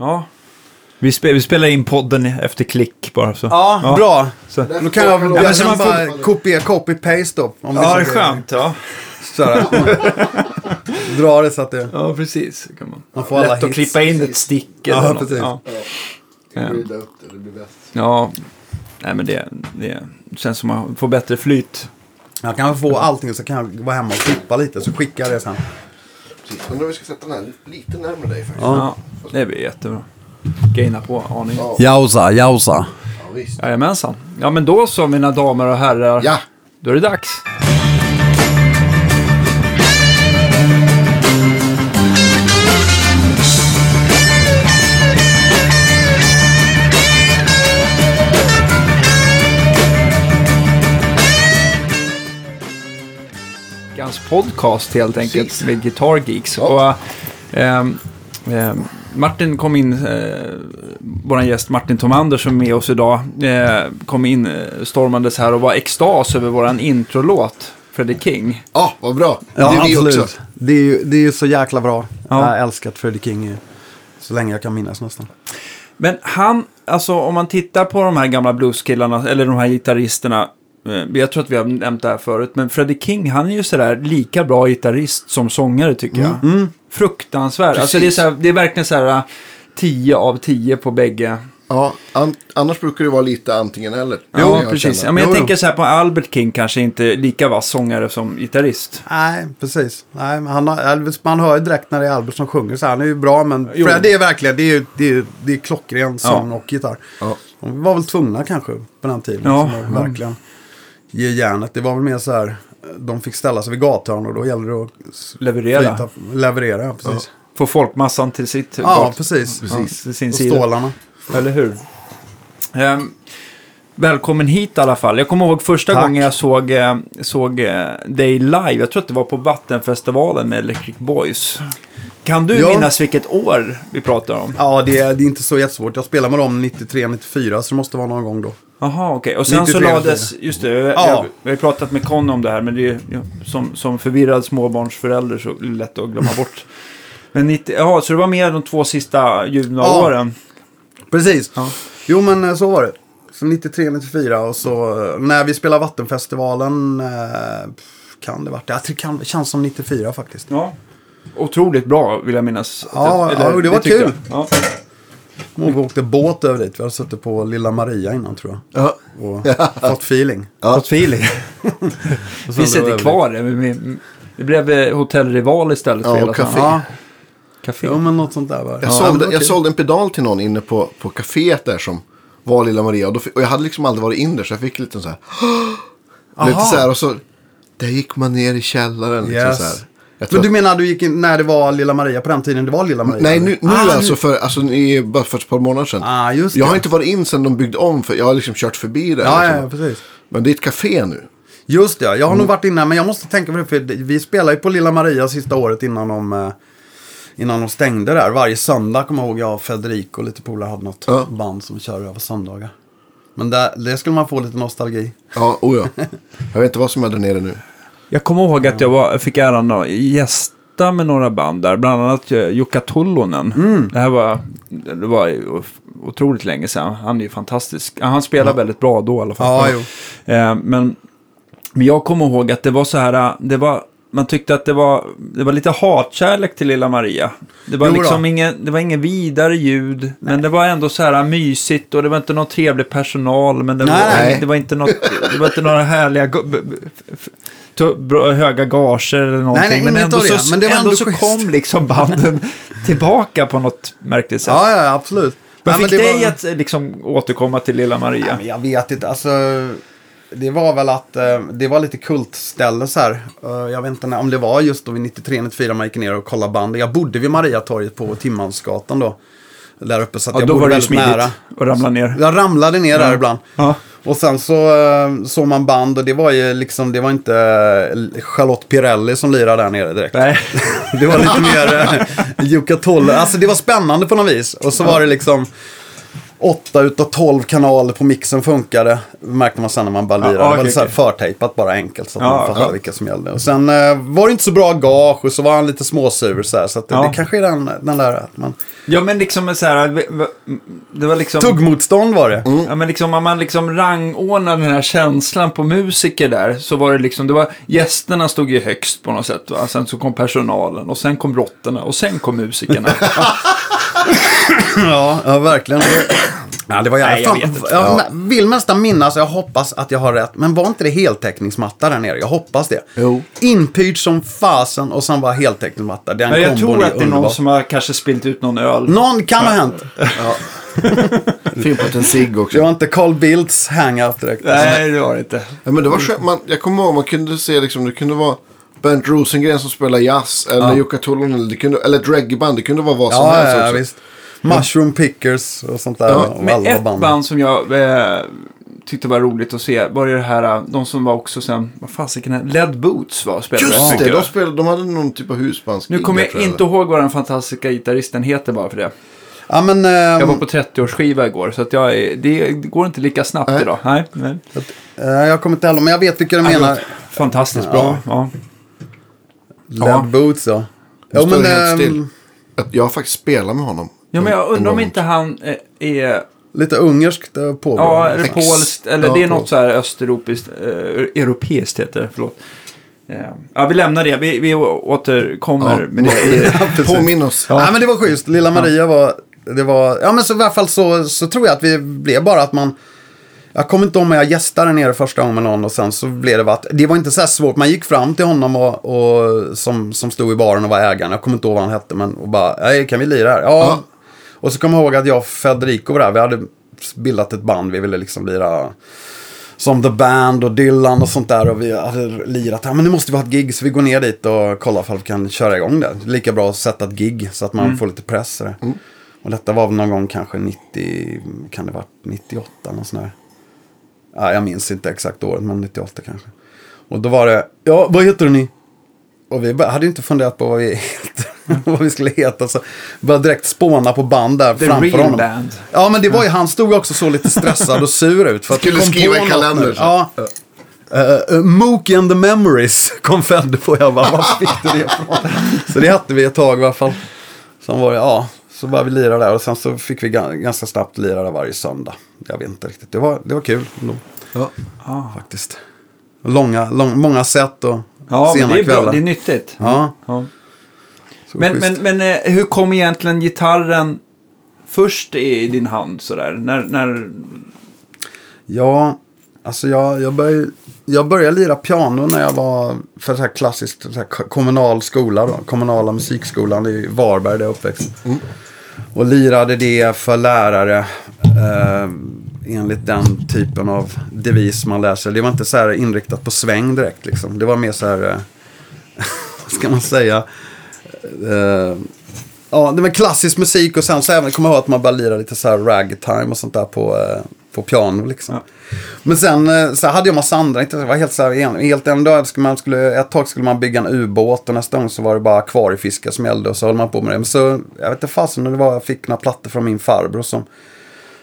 Ja. Vi, spe, vi spelar in podden efter klick bara. Så. Ja, bra. Så. Då kan jag, Ja, jag så kan man bara får- kopiera, copy-paste då. Om Ja, det är skönt. Ja, Sådär. Dra det så att det... ja precis. Kan man. Man får alla Lätt att hits. klippa in ett stick Ja, eller något. precis. Ja. Grida upp det, det blir bäst. ja. Nej, men det, det känns som att man får bättre flyt. Jag kan få allting så kan jag vara hemma och klippa lite så skickar jag det sen. Precis. Undrar om vi ska sätta den här lite närmare dig faktiskt. Ja. det blir jättebra. Gaina på aningen. Ja. Jausa, jausa. Ja, visst. Jajamensan. Ja, men då så mina damer och herrar. Ja, Då är det dags. Gans podcast helt enkelt Precis. med Guitar Geeks. Ja. Och, ehm, ehm, Martin kom in, eh, vår gäst Martin Tomander som är med oss idag, eh, kom in eh, stormandes här och var extas över våran introlåt, Freddie King. ja vad bra. Ja, det är vi absolut. också. Det är ju det är ju så jäkla bra. Ja. Jag har älskat Freddie King så länge jag kan minnas nästan. Men han, alltså om man tittar på de här gamla blueskillarna, eller de här gitarristerna, jag tror att vi har nämnt det här förut, men Freddie King, han är ju sådär lika bra gitarrist som sångare tycker jag. Fruktansvärd. Alltså det är, så här, det är verkligen så här 10 av 10 på bägge. Ja, an annars brukar det vara lite antingen eller. Ja, precis. Ja, men jag Jo, jo. tänker så här på Albert King, kanske inte lika vass sångare som gitarrist. Nej, precis. Nej, men han har, man hör ju direkt när det är Albert som sjunger så han är ju bra men Jo. Freddie är verkligen, det är det är, det är klockren sång och gitarr. Ja. De var väl tvungna kanske på den tiden. Ja. Som att verkligen ge järnet. Det var väl mer så här, de fick ställa sig vid gathörn och då gällde det att Leverera. flyta- leverera, ja, precis. Få folkmassan till sitt Ja, bak- precis. ja, till sin Och sida. stålarna. Eller hur? Ehm, välkommen hit i alla fall. Jag kommer ihåg första Tack. gången jag såg, eh, såg eh, dig live. Jag tror att det var på Vattenfestivalen med Electric Boys. Kan du Ja. minnas vilket år vi pratar om? Ja, det är, det är inte så jättesvårt. Jag spelade med dem 93-94 så det måste vara någon gång då. Jaha, okej. Och sen 93, så lades, just det, jag, Ja. vi har pratat med Conny om det här, men det är som, som förvirrad småbarnsförälder så är det lätt att glömma bort. Men 90, ja, så det var mer de två sista judna Ja. åren. Precis. Ja. Jo, men eh, så var det. Så 93-94 och så eh, när vi spelade Vattenfestivalen eh, kan det varit, tror det kan, känns som 94 faktiskt. Ja. Otroligt bra, vill jag minnas. Ja, Eller, ja, det var tyckte kul. Ja. Och vi åkte båt över dit. Vi hade suttit på Lilla Maria innan tror jag. Ja. Och fått feeling. Ja. Fått feeling. Inte då kvar vi- Det blev eh, Hotell Rival istället. Ja, för hela och café. Ja, Café. jo, men något sånt där var det. Jag, Ja, sålde, jag sålde en pedal till någon inne på, på kaféet där som var Lilla Maria. Och, då, och jag hade liksom aldrig varit in där så jag fick lite så här. lite så här och så. Där gick man ner i källaren. Liksom Yes. så här. Men du menar du gick in när det var Lilla Maria på den tiden det var Lilla Maria? Nej, nu, nu Ah, alltså för, alltså i, bara för ett par månader sedan. Ah, just jag har det. inte varit in sedan de byggde om, för jag har liksom kört förbi där. Ja, liksom. ja, precis. Men det är ett café nu. Just det, jag har Mm. nog varit inne, men jag måste tänka på det, för vi spelade ju på Lilla Maria sista året innan de, eh, innan de stängde där. Varje söndag kommer jag ihåg, jag och Federico och lite polare hade något Ja. band som körde över söndagar. Men där, det skulle man få lite nostalgi. Ja, oh ja. Jag vet inte vad som är där nere nu. Jag kommer ihåg att jag var, fick äran att gästa med några band där. Bland annat eh, Jukka Tollonen. Mm. Det här var, det var otroligt länge sedan. Han är ju fantastisk. Ja, Han spelar väldigt bra då i alla fall. Ja. Eh, men, men jag kommer ihåg att det var så här, eh, det var, man tyckte att det var, det var lite hatkärlek till Lilla Maria. Det var liksom ingen, det var ingen vidare ljud, men det var ändå så här mysigt och det var inte någon trevlig personal, men det, var, Nej. det var inte något, det var inte några härliga höga gager eller någonting. nej, men inget ändå det, så, men det ändå ändå så schysst. kom liksom banden tillbaka på något märkligt sätt. Ja, ja, absolut. Vad Nej, fick men dig var- att eh, liksom återkomma till Lilla Maria? Nej, men jag vet inte, alltså. Det var väl att eh, det var lite kultställe så här. Eh, jag vet inte när, om det var just då vid 93-94 man gick ner och kollade band. Jag bodde vid Mariatorget på Timmansgatan då. Där uppe så att Ja, jag då bodde var väldigt nära. att ramla ner. Jag ramlade ner där ibland. Ja. Och sen så eh, såg man band och det var ju liksom, det var inte eh, Charlotte Pirelli som lirade där nere direkt. Nej. Det var lite mer Jukka Tolle. Alltså det var spännande på något vis. Och så var det liksom, åtta utav 12 kanaler på mixen funkade. märkte man sen när man bara lirade. Ja, det var lite så här okej. förtejpat bara enkelt så att Ja, man fattade ja. vilka som gällde. Och sen eh, var det inte så bra gage och så var han lite småsur så här. Så att det, Ja. det kanske är den, den där att man... Ja, men liksom så här, det var liksom... Tuggmotstånd var det. Ja, men liksom om man liksom rangordnade den här känslan på musiker där så var det liksom, det var gästerna stod ju högst på något sätt. Va? Sen så kom personalen och sen kom råttorna och sen kom musikerna. Ja, ja verkligen. Ja, det var jävla Nej, jag inte. jag Ja. vill nästan minnas, jag hoppas att jag har rätt, men var inte det heltäckningsmatta där nere? Jag hoppas det. Jo. Inpyrd som fasen och sen var heltäckningsmatta. Den Men jag tror att det är underbar. någon som har kanske spilt ut någon öl. Någon kan ha hänt. Fimpat en cigg också. Det var inte Carl Bildts hangout direkt. Nej, det var det inte. Ja, men det var skönt. Man, jag kommer ihåg man kunde se liksom, det kunde vara Bernt Rosengren som spelar jazz. Eller Ja. Jukka Tulonen. Det kunde, eller ett reggaeband. Det kunde vara vad som Ja, helst ja, ja, också. visst. Mushroom Pickers och sånt där. Ja, och Men alla ett band. band som jag eh, tyckte var roligt att se var ju det här, eh, de som var också sen, vad fasiken är Led Boots var spelade Just det, de, spelade, de hade någon typ av husbandsgig. Nu kommer jag tror inte ihåg vad den fantastiska gitarristen heter bara för det. Ja, men... Jag var ehm, på 30-årsskiva igår, så att jag är, det går inte lika snabbt Nej. idag. Nej, nej. eh, jag kommer inte heller, men jag vet vilka du menar. Fantastiskt bra. Ja. Led Ja. Boots, ja. Jag Jo, står men... helt ehm, still. Jag har faktiskt spelat med honom. ja, men jag undrar om inte han eh, är, Lite ungerskt eh, påbrå. ja, eller polskt, eller Ja, det är något så här östeuropeiskt, eh, europeiskt heter det, förlåt. Eh, Ja, vi lämnar det. Vi, vi återkommer Ja. med det. Påminn oss. Ja. men det var schysst. Lilla Maria var... Det var... Ja, men så i alla fall så, så tror jag att vi blev bara att man... Jag kommer inte ihåg om jag gästade där nere första gången med någon och sen så blev det att det var inte så här svårt. Man gick fram till honom och, och som, som stod i baren och var ägaren. Jag kommer inte ihåg vad han hette men och bara, "Hej, kan vi lira här? Ja. Ja. Och så kommer jag ihåg att jag och Federico var där. Vi hade bildat ett band. Vi ville liksom lira som The Band och Dylan och sånt där. Och vi hade lirat. Ja, men nu måste vi ha ett gig. Så vi går ner dit och kollar ifall vi kan köra igång det. Lika bra att sätta ett gig så att man får lite press. sådär. Och detta var väl någon gång kanske 90, kan det vara 98 någon sån här. Ja, jag minns inte exakt året, men 98 kanske. Och då var det, ja vad heter ni? Och vi hade ju inte funderat på vad vi, heter, vad vi skulle heta. Så började direkt spåna på band där The framför real honom. band. Ja, men det var ju, han stod också så lite stressad och sur ut. För att Skulle skriva i kalendern. Ja. Uh, uh, Mookie and the Memories kom Fedde på. Jag bara, var fick du det ifrån? så det hette vi ett tag i alla fall. Sen var det, ja, så började vi lira där och sen så fick vi ga- ganska snabbt lira där varje söndag. Jag vet inte riktigt, det var, det var kul ändå, Ja. Ah. faktiskt. Långa, lång, många set och Ja, men sena det är bra. kvällar. Det är nyttigt. Ja, Ja. så Men, men, men eh, hur kom egentligen gitarren först i din hand sådär? När, när... Ja, alltså jag, jag, började, jag började lira piano när jag var för så här klassiskt så här ko- kommunal skola då. Kommunala musikskolan i Varberg där jag uppväxt. Och lirade det för lärare eh, enligt den typen av devis man lär sig. Det var inte så här inriktat på sväng direkt liksom. Det var mer så här, eh, vad ska man säga? Eh, ja, det var klassisk musik och sen så även kommer jag ihåg att man började lira lite så här ragtime och sånt där på, eh, på piano liksom. Ja. Men sen så så hade jag massa andra intressen. Var helt så här, helt en dag skulle man skulle, ett tag skulle man bygga en ubåt och nästa gång så var det bara akvariefiske som gällde och så höll man på med det. Men så, jag vet inte fasen det var, jag fick några plattor från min farbror som,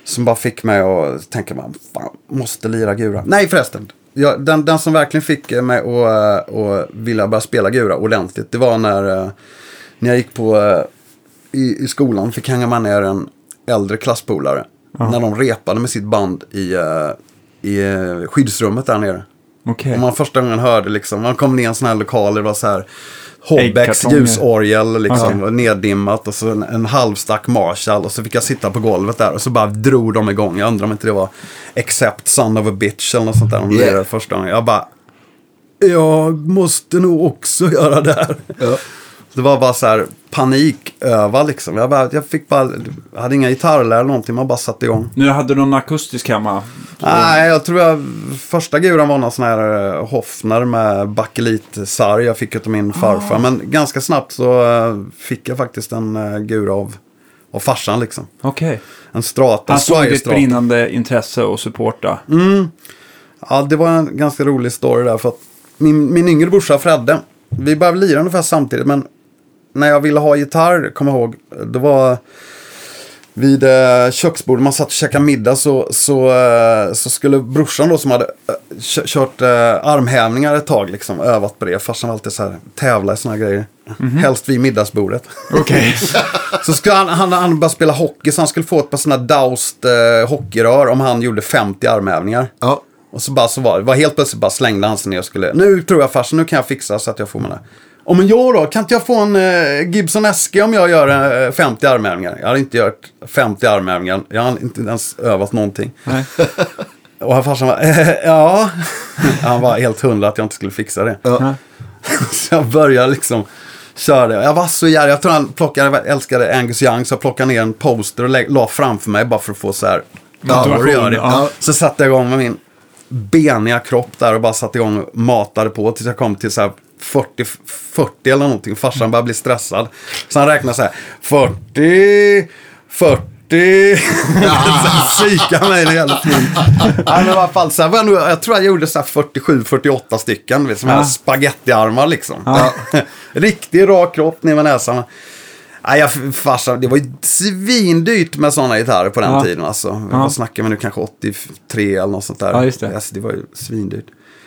som bara fick mig att tänka, man, fan, måste lira gura. Nej förresten, jag, den, den som verkligen fick mig att uh, vilja börja spela gura ordentligt, det var när, eh, när jag gick på, eh, i, i skolan, fick hänga med ner en äldre klasspolare. När de repade med sitt band i, eh, i eh, skyddsrummet där nere. Okej. Och man första gången hörde liksom, man kom ner i en sån här lokal, det var så här Äggkartonger. ljusorgel liksom, och neddimmat och så en, en halvstack Marshall och så fick jag sitta på golvet där och så bara drog de igång. Jag undrar om inte det var Accept Son of a Bitch eller något sånt där de Yeah. första gången. Jag bara, jag måste nog också göra det här. Ja. Det var bara så här paniköva liksom. Jag, bara, jag fick bara, jag hade inga gitarrlärare eller någonting, man bara satte igång. Nu hade du någon akustisk hemma. Nej, jag tror jag första guran var någon sån här eh, Hoffner med bakelitsarg jag fick av min farfar. Men ganska snabbt så eh, fick jag faktiskt en uh, gura av, av farsan liksom. Okej. En strata, Han såg ditt brinnande intresse och supporta. Ja, det var en ganska rolig story där. För att min, min yngre brorsa Fredde, vi började lira ungefär samtidigt. Men när jag ville ha gitarr, kommer jag ihåg, det var... vid eh, köksbordet, man satt och käkade middag så, så, eh, så skulle brorsan då som hade eh, kö- kört armhävningar ett tag, liksom, övat på det. Farsan var alltid så här, tävla i såna grejer. Helst vid middagsbordet. Okej. så skulle han, han, han började spela hockey så han skulle få ett par sådana Daust eh, hockeyrör om han gjorde 50 armhävningar. Ja. Och så bara så var det, var helt plötsligt bara slängde han sig ner och skulle, nu tror jag farsan, nu kan jag fixa så att jag får mina. Ja men jag då, kan inte jag få en eh, Gibson SG om jag gör eh, 50 armhävningar? Jag hade inte gjort 50 armhävningar, jag hade inte ens övat någonting. Nej. Och han farsan var, eh, ja. han var helt hundra att jag inte skulle fixa det. Ja. Så jag började liksom köra det. Jag var så jävla, jag tror han plockade, älskade Angus Young, så jag plockade ner en poster och lä- la framför mig bara för att få så här. Ja, gör det. ja. Så satte jag igång med min beniga kropp där och bara satte igång och matade på tills jag kom till så här 40, 40 eller någonting. Farsan började bli stressad. Så han räknade så här 40, 40. så psykade mig hela tiden. Ja, men i alla fall, så här, var jag, jag tror jag gjorde så här 47, 48 stycken. som Ja. här spagettiarmar liksom. Ja. Riktig rak kropp ner med näsan. Nej, jag, farsan, det var ju svindyrt med sådana gitarrer på den Ja. tiden. Alltså. Ja. Vad snackar vi nu? Kanske 83 eller något sånt där. Ja, just det. Alltså, det var ju svindyrt.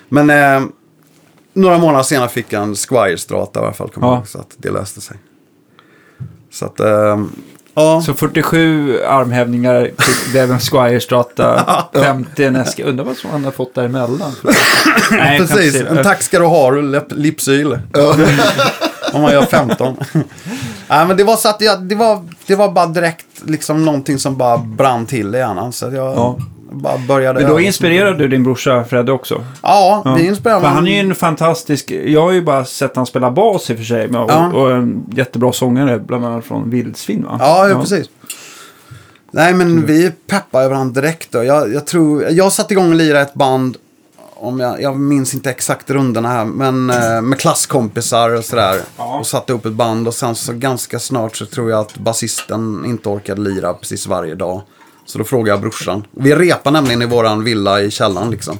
Men eh, några månader senare fick jag en Squire Strata i alla fall. Ja. ihåg, så att det löste sig. Så att, eh, ja. Så 47 armhävningar till Devon Squire Strata, 50 en. Undrar vad som han har fått däremellan. Nej, Precis, en tack ska du ha, Lipsyl. Om man gör 15. Nej, men det var så att jag, det, var, det var bara direkt liksom någonting som bara brann till i hjärnan. Så jag Ja. Bara började... Men då inspirerade du din brorsa Fredde också? Ja, Ja. det inspirerade För han är ju en fantastisk, jag har ju bara sett han spela bas i och för sig. Och, Ja. och en jättebra sångare, bland annat från Vildsvin va? Ja, ja, precis. Nej, men vi peppade varandra direkt. Då. Jag, jag, tror, jag satte igång och lirade ett band, om jag, jag minns inte exakt rundorna här, men eh, med klasskompisar och sådär. Ja. Och satte upp ett band och sen så ganska snart så tror jag att basisten inte orkade lira precis varje dag. Så då frågade jag brorsan. Vi repade nämligen i våran villa i källaren liksom.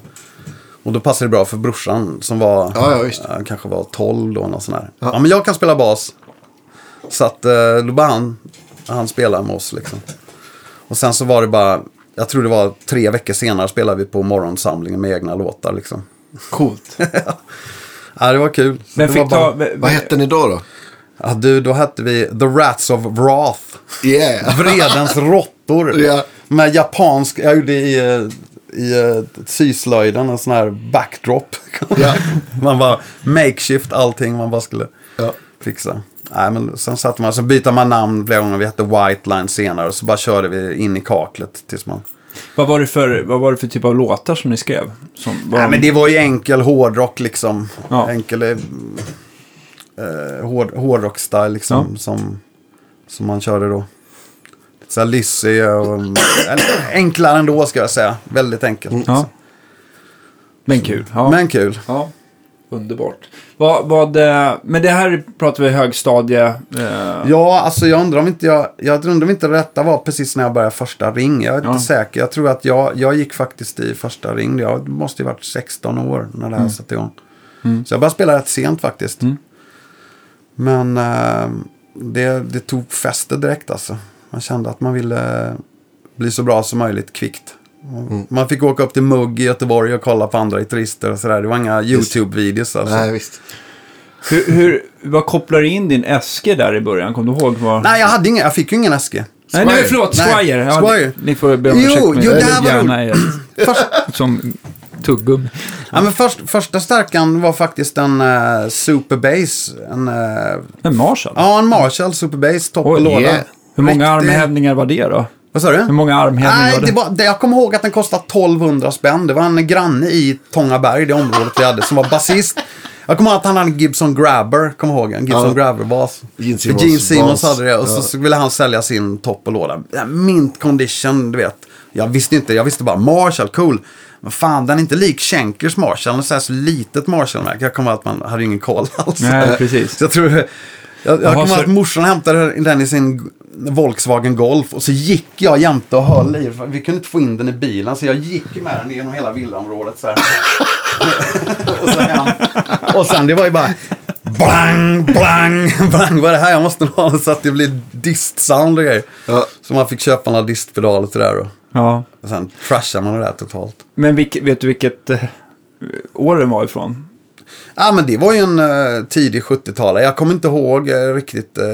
Och då passade det bra för brorsan som var, Ja, ja, visst. eh, kanske var 12 då, något sånt där. Ja. men jag kan spela bas. Så att eh, då bara han, han spela med oss liksom. Och sen så var det bara, jag tror det var tre veckor senare spelade vi på morgonsamlingen med egna låtar liksom. Coolt. Ja, det var kul. Men det fick var bara, ta... Vad hette ni då då? ja, du, då hette vi The Rats of Wrath. Yeah. Vredens råttor. Ja. Med japansk, jag gjorde i, i eh, syslöjden en sån här backdrop. Ja. man bara makeshift allting man bara skulle Ja. fixa. Nej, men sen satte man, så bytte man namn flera gånger. Vi hette White Line senare. Och så bara körde vi in i kaklet tills man... Vad var, det för, vad var det för typ av låtar som ni skrev? Som var Nej, men det var ju enkel hårdrock liksom. Ja. Enkel eh, eh, hård, hårdrock-style liksom. Som, som man körde då. Så här och... eller, enklare ändå ska jag säga. Väldigt enkelt. Ja. Men kul. Ja. Men kul. ja. Underbart. Vad, vad, eh, men det här pratar vi högstadie. Eh, Ja, alltså jag undrar om inte jag... Jag undrar om inte detta var precis när jag började första ring. Jag är Ja. inte säker. Jag tror att jag, jag gick faktiskt i första ring. Jag måste ju varit 16 år när det här satte igång. Så jag började spela rätt sent faktiskt. Mm. Men eh, det, det tog fäste direkt alltså. Man kände att man ville bli så bra som möjligt kvickt. Man fick åka upp till Mugg i Göteborg och kolla på andra gitarrister och sådär. Det var inga YouTube-videos alltså. Nej, visst. hur, hur, vad kopplar du in din Eske där i början? Kommer du ihåg? Vad... Nej, jag hade ingen. Jag fick ju ingen SG. nej, nej, förlåt. Nej, Squire. Ja, Squire. Ni får be om Jo, ursäkt. jo, jag det här var Först, Som tuggummi. ja, men först, första stärkan var faktiskt en uh, Super Bass. En, eh, En Marshall. ja, en Marshall Super Bass, topp och Oj, låda. yeah. Hur många Riktig- armhävningar var det då? Vad sa du? Hur många armhävningar Nej, var det? det var, det, jag kommer ihåg att den kostade 1200 spänn. Det var en granne i Tångaberg, det området vi hade, som var basist. Jag kommer ihåg att han hade en Gibson Grabber, kommer ihåg en Gibson Ja. Grabber-bas. Gene Simmons bas. hade det och så, Ja. så ville han sälja sin topp och låda. Mint condition, du vet. Jag visste inte, jag visste bara Marshall, cool. Men fan, den är inte lik Schenkers Marshall. Den är så här så litet Marshall-märke. Jag kommer ihåg att man hade ingen koll alls. Nej, precis. Så jag tror... Jag, jag kommer så- att morsan hämtade den i sin Volkswagen Golf och så gick jag jämte och höll i Vi kunde inte få in den i bilen så jag gick med den genom hela villaområdet så här. och, så hem. och sen det var ju bara blang, blang, blang. Vad är det här? Jag måste ha så att det blir dist-sound och grejer. Ja. Så man fick köpa några distpedaler till det där då. Ja. Och sen trashade man det där totalt. Men vilk, vet du vilket eh, år den var ifrån? Ja men det var ju en uh, tidig 70-talare. Jag kommer inte ihåg eh, riktigt eh,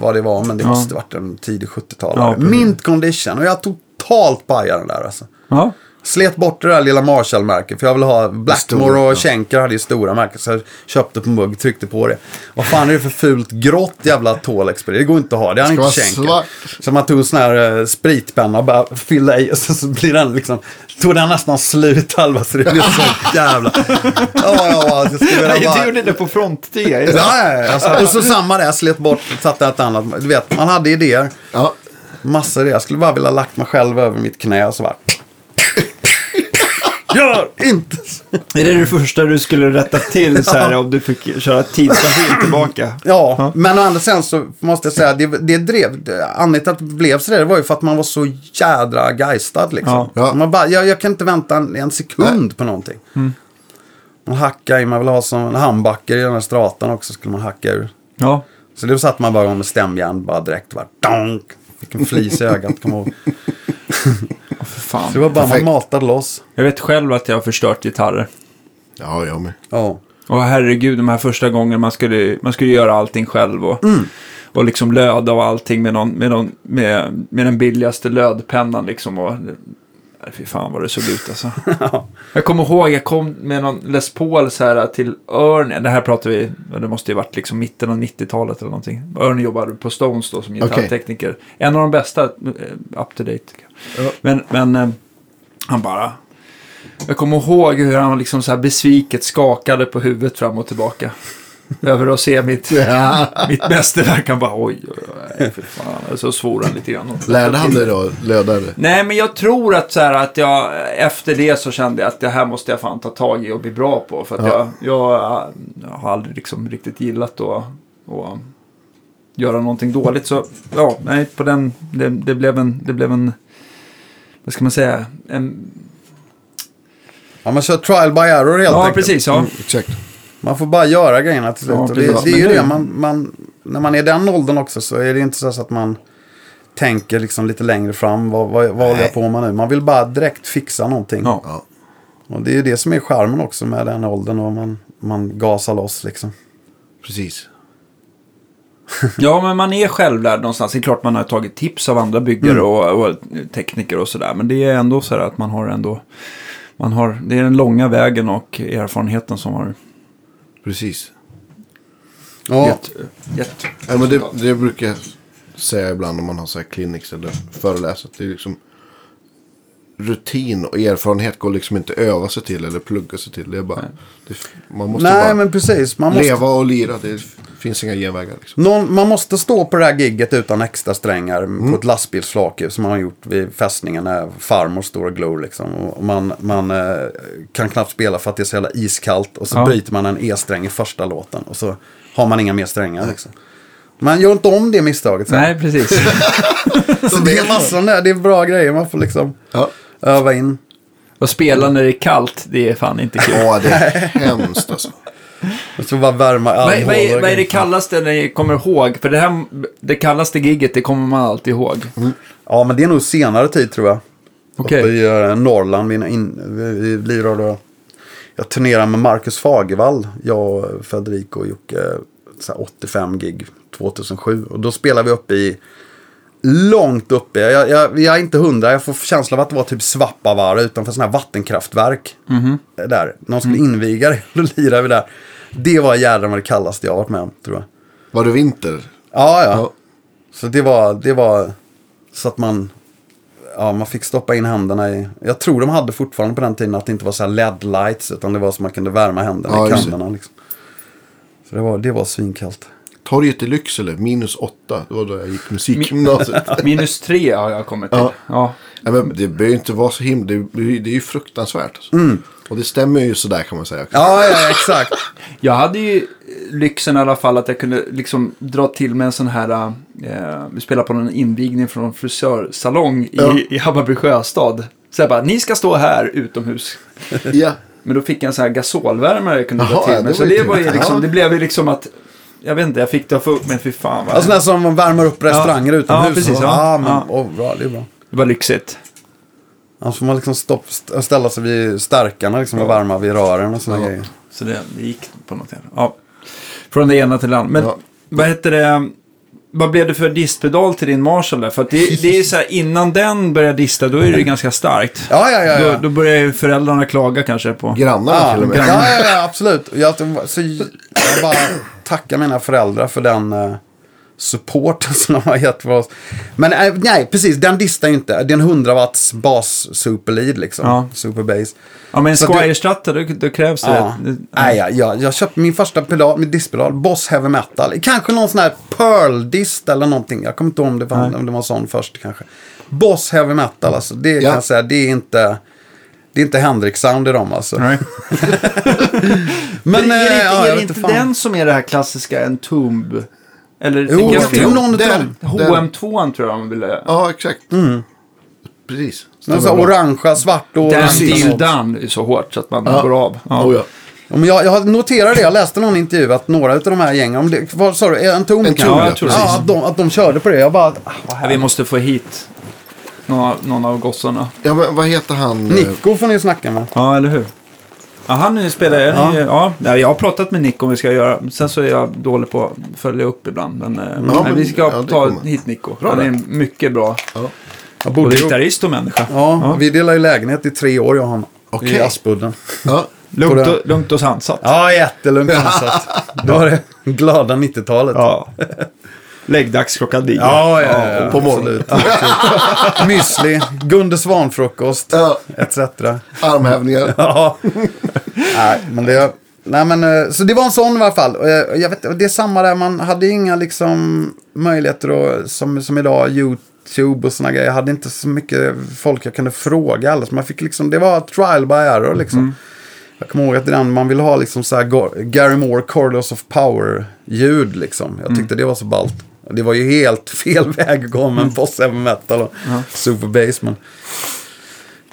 vad det var. Men det Ja. måste varit en tidig Ja, 70-talare. precis. Mint condition. Och jag totalt pajade den där alltså. Ja. Slet bort det där lilla Marshall-märket. För jag ville ha Blackmore och. Schenker hade ju stora märken. Så jag köpte på mugg, tryckte på det. Vad fan är det för fult grått jävla Tolex på det? Går inte att ha. Det Ska inte Schenker. Så man tog en sån här uh, spritpenna och bara fyllde i. Och så, så blir den liksom, tog den nästan slut halva. Så det blev så jävla... Ja, ja, ja. Det skulle vilja bara... Du gjorde det på fronttyga. Ja, ja, ja. Alltså, och så samma där, slet bort, satte ett annat. Du vet, man hade idéer. Ja. Massa idéer. Jag skulle bara vilja lagt mig själv över mitt knä och så bara... Gör inte så. Är det det första du skulle rätta till så här om du fick köra tidsmaskin tillbaka? Ja, men å andra sidan så måste jag säga, det, det drev, det- anledningen till att det blev så där, det var ju för att man var så jädra geistad liksom. Ja. Ja. Man bara, jag, jag kan inte vänta en, en sekund på någonting. Man hackar i, man vill ha som en handbacker i den här stratan också, skulle man hacka ur. Ja. Så då satt man bara med stämjärn bara direkt. Bara, donk, fick en flis i ögat, kommer jag För fan. Så det var bara Perfekt. man matade loss. Jag vet själv att jag har förstört gitarrer. Ja, jag med. Ja. Och herregud, de här första gångerna man skulle, man skulle göra allting själv och, och liksom löda och allting med, någon, med, någon, med, med den billigaste lödpennan liksom. Och, fy fan vad det såg ut alltså. jag kommer ihåg, jag kom med någon Les Paul så här till Örn. Det här pratar vi, det måste ju varit liksom mitten av 90-talet eller någonting. Örn jobbade på Stones då som gitarrtekniker. En av de bästa, eh, up to date. Ja. Men, men eh, han bara... Jag kommer ihåg hur han liksom så här besviket skakade på huvudet fram och tillbaka. Över att se mitt, mitt mästerverk. Han bara oj, oj, oj, för fan. Så svor han lite grann. Lärde han dig då löda det? Nej, men jag tror att så här att jag efter det så kände jag att det här måste jag fan ta tag i och bli bra på. För att Ja. jag, jag, jag har aldrig liksom riktigt gillat att, att göra någonting dåligt. Så ja, nej, på den, det, det blev en, det blev en, vad ska man säga, en, ja, man kör trial by error helt ja enkelt. precis, ja. Exakt. Man får bara göra grejerna till slut. Ja, det, det är ju nu- det, man, man, när man är den åldern också så är det inte så att man tänker liksom lite längre fram. Vad, vad, vad håller jag på med nu? Man vill bara direkt fixa någonting. Ja. Och det är ju det som är charmen också med den åldern och man, man gasar loss liksom. Precis. Ja, men man är självlärd någonstans. Det är klart man har tagit tips av andra byggare och, och tekniker och sådär. Men det är ändå så här att man har ändå... Man har, det är den långa vägen och erfarenheten som har Precis. Ja, gett, gett. Ja, men det, det brukar jag säga ibland om man har så här clinics eller föreläser. att Det är liksom rutin och erfarenhet går liksom inte att öva sig till eller plugga sig till. Det är bara, det, man måste nej bara men precis. Man måste, leva och lira. Det finns inga genvägar. Liksom. någon, man måste stå på det här gigget utan extra strängar Mm. på ett lastbilsflak som man har gjort vid fästningen när farmor står och glor liksom. Och man man eh, kan knappt spela för att det är så jävla iskallt och så Ja. bryter man en E-sträng i första låten och så har man inga mer strängar liksom. Man gör inte om det misstaget sen. Nej, precis. Så det är massor där, det är bra grejer man får liksom Ja. Öva in. och spela när det är kallt, det är fan inte kul. ja, det är hemskt alltså. Och så bara värma Vad, vad, är, armhålor vad är det kallaste ni kommer ihåg? För det här, det kallaste gigget, det kommer man alltid ihåg. Ja, men det är nog senare tid tror jag. Okej. Uppe i eh, Norrland. Vi, in, vi, vi lirade då. Jag turnerade med Marcus Fagervall. Jag, Federico och Jocke. Så här 85 gig 2007. Och då spelade vi uppe i långt uppe. Jag, jag, jag är inte hundra. Jag får känslan av att det var typ Svappavaara utanför sådana här vattenkraftverk. Där. Någon skulle inviga det. Då lirade vi där. Det var jädrar vad det kallaste jag varit med om, tror jag. Var det vinter? Ja, ja. Ja. Så det var, det var så att man, ja, man fick stoppa in händerna i, jag tror de hade fortfarande på den tiden att det inte var så här LED-lights utan det var så man kunde värma händerna Ja, i kanderna. Liksom. Så det var, det var svinkallt. Torget i Lycksele, minus åtta. Det var då jag gick musikgymnasiet. Minus tre har jag kommit till. Ja. Ja. Nej, men det behöver inte vara så himla. Det, är- det är ju fruktansvärt. Alltså. Och det stämmer ju sådär kan man säga. Ja, ja, exakt. Jag hade ju lyxen i alla fall att jag kunde liksom dra till med en sån här, eh, vi spelade på en invigning från en frisörsalong i, Ja. i Hammarby sjöstad. Så jag bara, ni ska stå här utomhus. Ja. Men då fick jag en sån här gasolvärmare jag kunde dra Jaha, till ja, med. det Så det, var ju liksom, det blev ju liksom att, jag vet inte, jag fick det att få upp mig, fy fan vad Alltså den som värmer upp restauranger Ja. utomhus. Ja, precis, ja. Ja, men, Ja. åh, bra, det är bra. Det var lyxigt. Annars får man liksom stopp, st- ställa sig vid stärkarna liksom, och värma vid rören och sådana Ja. grejer. Så det, det gick på något sätt. Ja. Från det ena till det andra. Men Ja. vad heter det? Vad blev det för distpedal till din Marshall där? För att det, det är så här, innan den börjar dista, då är det ganska starkt. Ja, ja, ja. ja. Då, då börjar ju föräldrarna klaga kanske på... Grannarna Ja, till och med. ja, ja, ja, absolut. Jag, så, jag bara tackar mina föräldrar för den eh, supporten som de har gett för oss. Men eh, nej, precis, den distar ju inte. Det är en 100 watts bas superlead liksom. Ja. Super bass. Ja, men en Så Squire Stratta, då, då krävs det... Ja. Nej, jag, jag, jag köpte min första pedal, min distpedal, Boss Heavy Metal. Kanske någon sån här Pearl-dist eller någonting. Jag kommer inte ihåg om det var, om det var sån först kanske. Boss Heavy Metal, alltså. Det kan Ja. jag säga, det är inte... Det är inte Hendrix-sound i dem alltså. Nej. Men, Men är det eh, inte, ja, är det inte fan. den som är det här klassiska Entomb? Eller Jo, jag tror någon Där- dem. där- HM2 tror jag de ville... Ja, exakt. Precis. Den så orangea, svart och... Dan precis. Deal Down är så hårt så att man Ja. går av. Ja. Oh, ja. Men jag, jag noterade det, jag läste någon intervju att några av de här gängen, det, vad sa du, en tom En ja, jag tror det. ja, att, de, att de körde på det. Jag bara, ah, vad vi måste få hit någon, någon av gossarna. ja, men vad heter han? Nico får ni snacka med. Ja, eller hur? Ja, han är- spelar... Ja. Ja. Ja, jag har pratat med Nick om vi ska göra. Sen så är jag dålig på att följa upp ibland. Men, eh, nej, men- vi ska ja, ta kommer. hit Nico. Bra han är en mycket bra Ja. Jag både bodde ju, gitarrist och människa. ja, vi delar ju lägenhet i tre år, jag och han. Okej. I Aspudden. Ja. Lugnt, och, lugnt och sansat. Ja, jättelugnt ansat. Då var det glada 90-talet. Ja. Läggdags klockan nio. Ja, ja, ja, på morgonen. Müsli, Gunde Svan-frukost, Ja. etc. Armhävningar. Ja. nej, men det... Nej, men, eh, så det var en sån i alla fall. Jag, vet, det är samma där, man hade inga liksom, möjligheter att, som, som idag, YouTube och såna grejer. Jag hade inte så mycket folk jag kunde fråga. Alltså, man fick liksom, det var trial by error liksom. Jag kommer ihåg att den, man ville ha liksom så här Gary Moore, Corridors of Power-ljud liksom. Jag tyckte det var så ballt. Det var ju helt fel väg att gå med en boss heavy metal och super bass. Men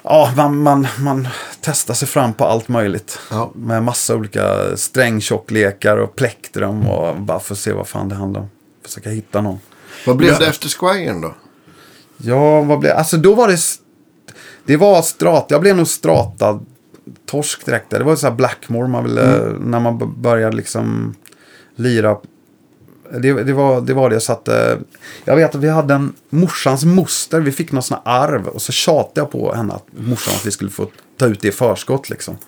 ja, man, man, man testar sig fram på allt möjligt. Ja. Med massa olika strängtjocklekar och plektrum och bara för att se vad fan det handlar om. Försöka hitta någon. Vad blev det efter Squiren då? Ja, vad blev... Alltså då var det... Det var strata. Jag blev nog strata torsk direkt. Det var så här Blackmore man ville... När man började liksom lira. Det, det, var, det var det. Så att, jag vet att vi hade en morsans moster. Vi fick någon sån här arv. Och så tjatade jag på henne att morsan att vi skulle få ta ut det i förskott liksom.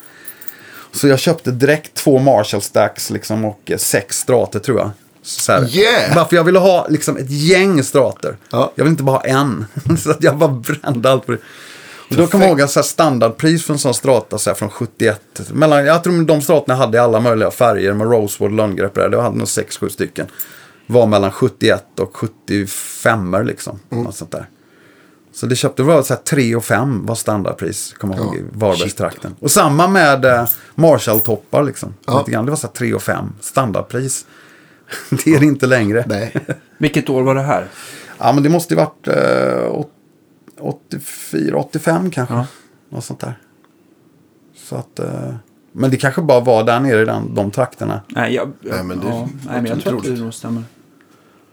Så jag köpte direkt två Marshall stacks liksom, och sex strater tror jag. Så här. Yeah! Bara för jag ville ha liksom, ett gäng strater. Ja. Jag vill inte bara ha en. så att jag bara brände allt på det. Då kommer jag ihåg att standardpris för en sån strata så här, från 71. Mellan, jag tror de stratorna hade i alla möjliga färger med Rosewood där. Det hade nog 6-7 stycken. Var mellan 71 och 75 liksom. Något sånt där. Så det köpte var så här 3 och 5 var standardpris. Kommer jag ihåg Ja, i Varbergstrakten. Och samma med eh, Marshall-toppar liksom. Ja. Lite grann. Det var så här 3 och 5 standardpris. det är det inte längre. Nej. Vilket år var det här? Ja, men det måste ju varit eh, 84, 85 kanske. Ja. Något sånt där. Så att, eh, men det kanske bara var där nere i den, de trakterna. Nej, jag, Nej, men det ja, nej, men jag tror att det nog stämmer.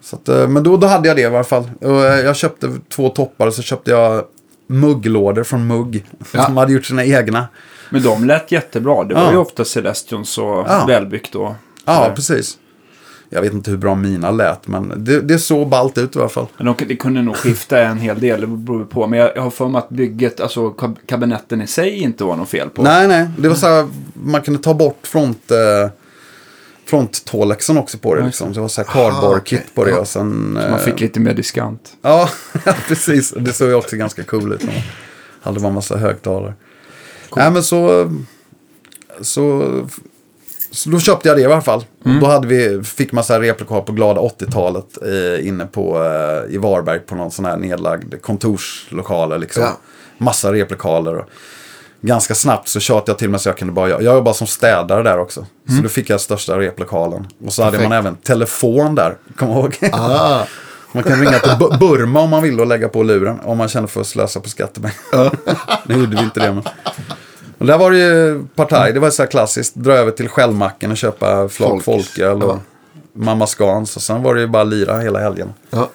Så att, eh, men då, då hade jag det i alla fall. Och, eh, jag köpte två toppar och så köpte jag mugglådor från Mugg. Ja. De hade gjort sina egna. Men de lät jättebra. Det var Ja. ju ofta Celestions och Ja. välbyggt och Ja, precis. Jag vet inte hur bra mina lät, men det, det såg ballt ut i alla fall. Men de, det kunde nog skifta en hel del, det beror på. Men jag, jag har för mig att bygget, alltså kab- kabinetten i sig inte var något fel på. Nej, nej. Det var så här, man kunde ta bort front, eh, fronttålexen också på det. Liksom. Så det var så här cardboard-kit okej. på det. Ja. Och sen, Så man eh, fick lite mer diskant. Ja, precis. Det såg ju också ganska cool ut. Hade man massa högtalare. Nej, men så, så... Så då köpte jag det i alla fall. Mm. Då hade vi, fick man så här replika på glada 80-talet eh, inne på, eh, i Varberg på någon sån här nedlagd kontorslokaler. Liksom. Ja. Massa replikaler. Och ganska snabbt så tjatade jag till mig så jag kunde bara, jag jobbade som städare där också. Så då fick jag största replokalen. Och så hade Mm. Perfekt. man även telefon där, jag ihåg. Ah, Man kan ringa till Bu- Burma om man vill och lägga på luren. Om man känner för att slösa på skattepengar. nu gjorde vi inte det. Men, Och där var det ju partaj, det var så här klassiskt. Dra över till Skällmacken och köpa flak folköl och Ja. Mamma Scans. Och sen var det ju bara lira hela helgen. Ja.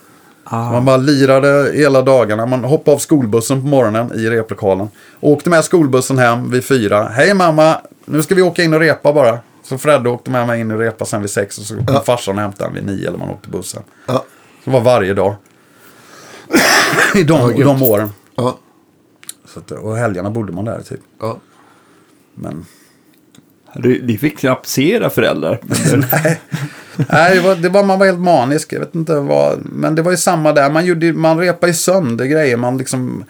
Man bara lirade hela dagarna. Man hoppade av skolbussen på morgonen i replokalen. Åkte med skolbussen hem vid fyra. Hej mamma, nu ska vi åka in och repa bara. Så Fredde åkte med mig in och repa sen vid sex. Och så kom farsan och hämtade en vid nio eller man åkte bussen. Ja. Så det var varje dag. I de, Ja, de åren. Ja. Så att, och helgerna bodde man där typ. Ja. Men Du, ni fick knappt se era föräldrar. Nej, det var, det var, man var helt manisk. Jag vet inte vad. Men det var ju samma där. Man, gjorde, man repade ju sönder grejer. Man liksom...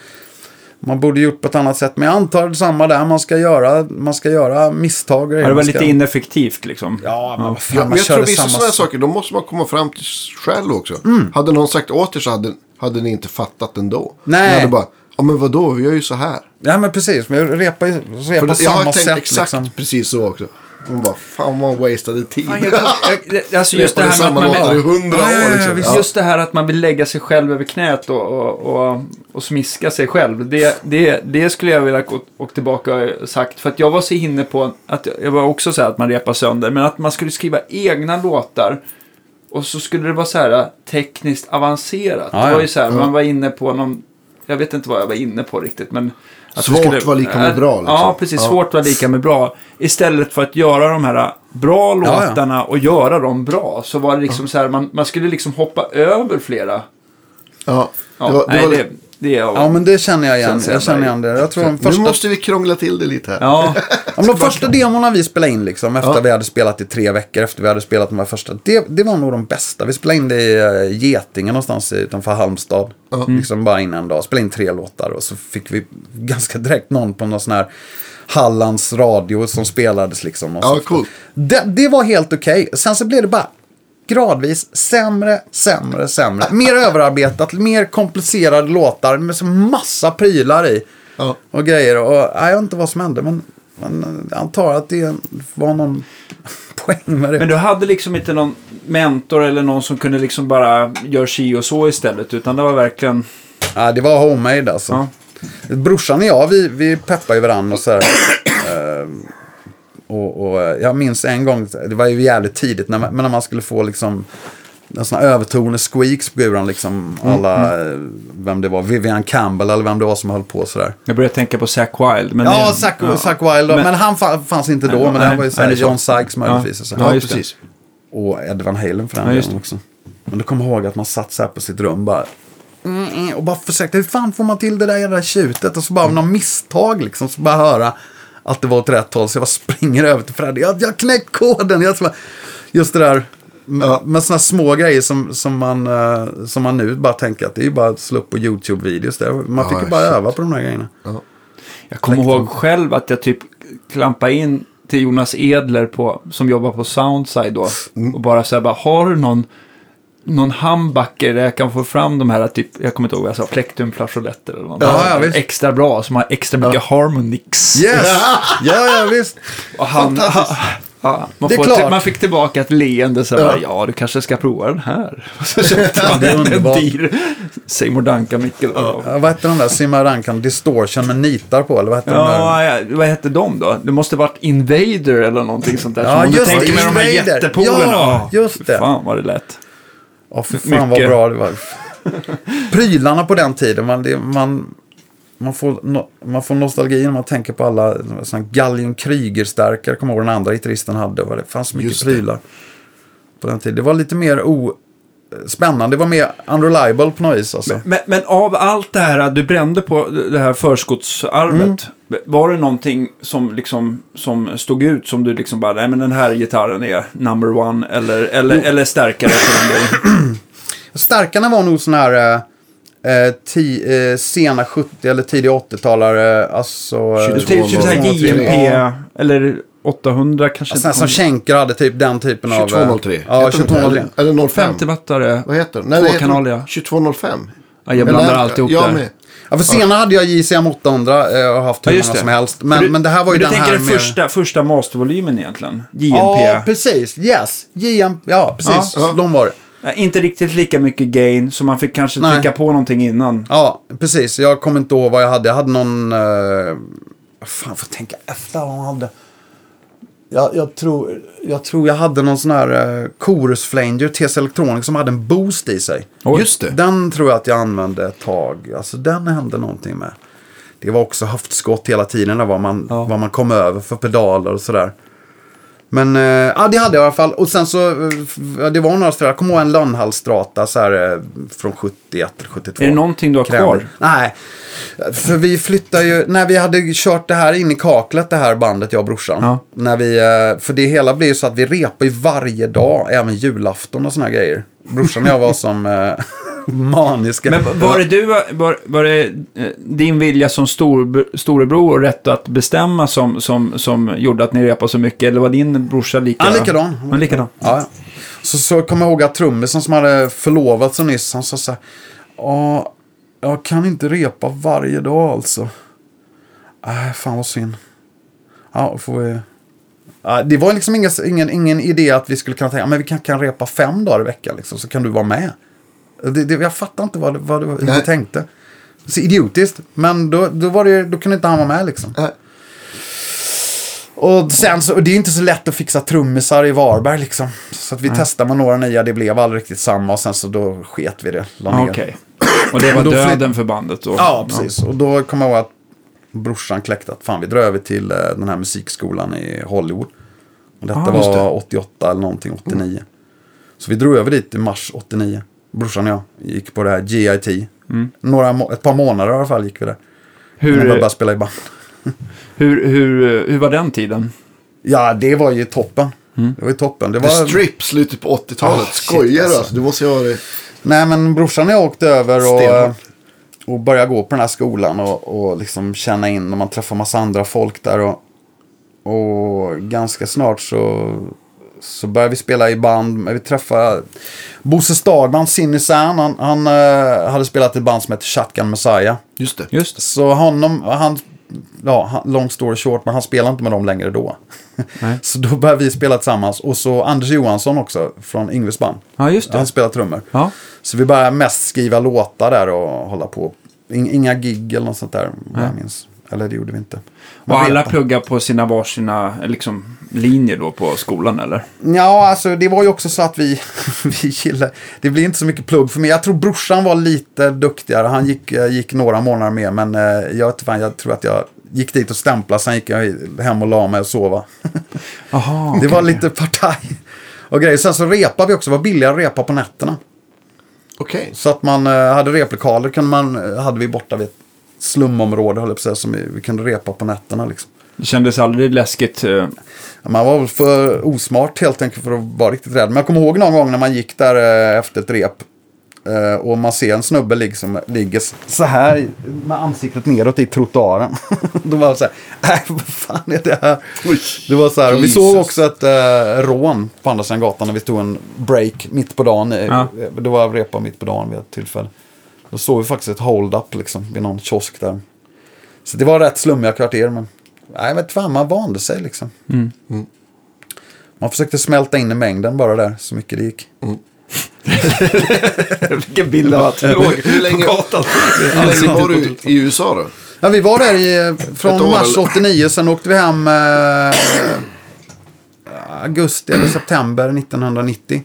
Man borde gjort på ett annat sätt. Men jag antar det samma där. Man ska göra, man ska göra misstag. Ja, det var Man lite ska... ineffektivt liksom. Ja, men vad fan. Ja, man jag tror vissa samma sådana sak. saker, då måste man komma fram till själv också. Mm. Hade någon sagt åt er så hade, hade ni inte fattat ändå. Nej. Ni hade bara, ja men vadå, vi gör ju så här. Ja, men precis. Men jag repade ju För repa det, jag samma tänkt sätt. exakt Liksom. precis så också. Man bara, fan vad wasted tid. Fan, jag- Alltså just det här med att man... i hundra år liksom. Ja. Just det här att man vill lägga sig själv över knät och, och, och, och smiska sig själv. Det, det, det skulle jag vilja gå och tillbaka och sagt. För att jag var så inne på att jag var också så här att man repar sönder. Men att man skulle skriva egna låtar. Och så skulle det vara så här tekniskt avancerat. Ja, det var ju så här, man var inne på någon... Jag vet inte vad jag var inne på riktigt. Men att Svårt var lika med bra, liksom. Ja, precis. Ja. Svårt var lika med bra. Istället för att göra de här bra Ja, ja. låtarna och göra dem bra. Så var det liksom så här, man, man skulle liksom hoppa över flera. Ja. Ja, Det var, det nej, var, det, det är... Ja, men det känner jag igen. Jag känner igen det. Jag tror de Nu första, måste vi krångla till det lite här. Ja, ja, men de första demorna vi spelade in liksom, efter Ja. vi hade spelat i tre veckor, efter vi hade spelat de här första, det, det var nog de bästa. Vi spelade in det i uh, Getinge någonstans i- utanför Halmstad. Liksom bara in en dag, spelade in tre låtar och så fick vi ganska direkt någon på någon sån här Hallands radio som spelades liksom. Och Ja, coolt. Det, det var helt okej. Sen så blev det bara gradvis sämre, sämre, sämre. Mer överarbetat, mer komplicerade låtar med så massa prylar i. Ja. Och grejer. Och, jag vet inte vad som hände, men, men jag antar att det var någon poäng med det. men du hade liksom inte någon mentor eller någon som kunde liksom bara göra si och så istället. Utan det var verkligen... Ja, det var homemade alltså. Ja. Brorsan och jag, vi, vi peppade ju varandra och så här. Och, och eh, jag minns en gång, det var ju jävligt tidigt, när man, när man skulle få liksom en sån här övertoner squeaks på guran, liksom alla, eh, vem det var, Vivian Campbell eller vem det var som höll på sådär. Jag började tänka på Zack Wilde. Men Ja, Zack, ja. Zack Wilde, men, Men- han fa- fanns inte då, Nej, men det nej, var ju så nej. John Sykes möjligtvis. och så. Ja, Ja, just det. precis. Och Ed Van Halen för den Ja, delen också. Men då kommer jag ihåg att man satt så här på sitt rum bara. mm, mm, Och bara försökte, hur fan får man till det där jävla tjutet? Och så bara av någon misstag liksom, så bara höra att det var åt rätt håll. Så jag bara springer över till Freddy. Jag jag knäckt koden. Jag just det där. Ja. Med sådana små grejer som, som, man, eh, som man nu bara tänker att det är ju bara att slå upp på YouTube-videos. där. Man fick Ja, ju bara shit. öva på de här grejerna. Jag kommer ihåg själv att jag typ klampade in till Jonas Edler på, som jobbar på Soundside då. Mm. Och bara så här, bara, har du någon, någon humbucker där jag kan få fram de här, typ, jag kommer inte ihåg vad jag sa, Plectum flageoletter eller något. Ja, ja, visst. Extra bra, som har extra mycket harmonix. Yes! ja, ja, visst. Och han, ja, man, Det är klart. man fick tillbaka ett leende så Ja. ja. ja, du kanske ska prova den här. Och så köpte man Det är en underbart. dyr Seymour Duncan-mickel. Ja. Ja, vad hette de där? Simma Rankan Distortion med nitar på? Eller vad hette de där? Ja, ja, vad hette de då? Det måste varit Invader eller någonting sånt där. Ja, Som just det, de Invader. Ja, just det. Fan vad det lät. Ja, för fan vad Mycket. bra det var. Prylarna på den tiden, man, det, man, man, får, no, man får nostalgi när man tänker på alla såna Gallion Kryger-stärkare. Kommer ihåg den andra gitarristen hade. Det fanns mycket Just det. prylar på den tiden. Det var lite mer o, spännande. Det var mer unreliable på något vis. Alltså. Men, men av allt det här du brände på det här förskottsarvet. Mm. Var det någonting som, liksom, som stod ut som du liksom bara, nej men den här gitarren är number one. Eller, eller, eller stärkare för den delen. Stärkarna var nog sådana här eh, ti, eh, sena 70 eller tidiga 80-talare. Alltså, eh, Typ, typ såhär 203. JMP Ja. eller 800 kanske. Sådana som Schenker hade typ den typen av... eh, 2203. Ja, Heter de inte? 2203. Eller, eller 05. 50-wattare. Vad heter det? Nej, det Tvåkanaliga. 2205. Ja, jag blandar Eller- alltihop jag där. med. Ja, för senare hade jag JCM 800 eh, och haft hur Ja, många som helst. Men, du- men det här var ju den du här tänker den med... första, första mastervolymen egentligen? JMP. Ja, precis. Yes. JM, ja, precis. Ja. De var det. Inte riktigt lika mycket gain, så man fick kanske Nej. trycka på någonting innan. Ja, precis. Jag kommer inte ihåg vad jag hade. Jag hade någon... eh, fan, får tänka efter vad man hade. Jag, jag, tror, jag tror jag hade någon sån här uh, Chorus Flanger TS Electronics som hade en boost i sig. Oj. Just det. Den tror jag att jag använde ett tag. Alltså den hände någonting med. Det var också höftskott hela tiden. där Vad man, Ja. vad man kom över för pedaler och sådär. Men eh, ja, det hade jag i alla fall. Och sen så, eh, det var några sådär, jag kommer ihåg en Lönnhallstrata så här eh, från 71 eller 72. Är det någonting du har Krämig. kvar? Nej, för vi flyttade ju, när vi hade kört det här in i kaklet, det här bandet, jag och brorsan. Ja. När vi, för det hela blir ju så att vi repar ju varje dag, även julafton och såna här grejer. Brorsan och jag var som maniska. Men var det du, var, var det eh, din vilja som stor, storebror och rätt att bestämma som, som, som gjorde att ni repade så mycket? Eller var din brorsa lika? Han likadan. Han likadan. Ja, ja. Så, så kommer jag ihåg att trummisen som hade förlovat sig nyss, han sa så här. Ja, jag kan inte repa varje dag alltså. Nej, fan vad synd. Ja, får vi... Ja, det var liksom ingen, ingen, ingen idé att vi skulle kunna tänka, men vi kan, kan repa fem dagar i veckan liksom, så kan du vara med. Det, det, jag fattar inte vad, vad, hur Nej. du tänkte. Så idiotiskt, men då, då, var det, då kunde inte han vara med liksom. Nej. Och sen så, och det är inte så lätt att fixa trummisar i Varberg liksom. Så att vi testade med några nya, det blev aldrig riktigt samma och sen så då sket vi det. Okej. Och det var döden för bandet då? Ja, precis. Och då kommer jag ihåg att brorsan kläckte att fan vi drar över till eh, den här musikskolan i Hollywood. Och detta Ah, just det. var 88 eller någonting, 89. Så vi drog över dit i mars 89. Brorsan och jag gick på det här GIT. Några, må- ett par månader i alla fall gick vi där. Hur? Hur, började spela i band. hur, hur, hur var den tiden? Ja, det var ju toppen. Det var ju toppen. Det The var... Strip, slutet på 80-talet. Ah, shit, Skojar du alltså. alltså? Du måste ju ha det. Nej, men brorsan och jag åkte över och, Stenhårt. och började gå på den här skolan och, och liksom känna in och man träffar massa andra folk där. Och, och ganska snart så, så började vi spela i band. Vi träffade Bosse Stagman, Sinnisan. Han, han eh, hade spelat i ett band som heter Shotgun Messiah. Just det. Just det. Så honom, han, ja, han- long story short, men han spelar inte med dem längre då. Nej. Så då började vi spela tillsammans. Och så Anders Johansson också, från Yngves band. Ja, just det. Han spelar trummor. Ja. Så vi började mest skriva låtar där och hålla på. In, inga gig eller något sånt där, vad jag minns. Eller det gjorde vi inte. Och Men alla pluggar på sina varsina liksom, linjer då på skolan eller? Ja, alltså det var ju också så att vi, vi gillade, det blir inte så mycket plugg för mig. Jag tror brorsan var lite duktigare. Han gick, eh, gick några månader mer, men eh, jag, vet fan, jag tror att jag gick dit och stämplade, sen gick jag hem och la mig och sova. Jaha, Det var lite partaj och grejer. Sen så repade vi också, det var billigare att repa på nätterna. Okej. Så att man eh, hade replokaler kunde man, hade vi borta vid ett slumområde, höll jag på att säga, som vi, vi kunde repa på nätterna liksom. Det kändes aldrig läskigt. Man var väl för osmart helt enkelt för att vara riktigt rädd. Men jag kommer ihåg någon gång när man gick där eh, efter ett rep. eh, Och man ser en snubbe ligger, som ligger så här med ansiktet neråt i trottoaren. Då var det så här, nej vad fan är det här? Det var så här, och vi såg också ett eh, rån på andra sidan gatan när vi tog en break mitt på dagen. Ja. Det var repa mitt på dagen vid ett tillfälle. Då såg vi faktiskt ett hold-up liksom vid någon kiosk där. Så det var rätt slummiga kvarter men nej, vet fan, man vande sig liksom. Mm. Man försökte smälta in i mängden bara där så mycket det gick. Vilken bild av att låg Hur länge, hur länge var du i USA då? Ja, vi var där i, Ett från mars eller? 89, sen åkte vi hem eh, augusti eller september 1990.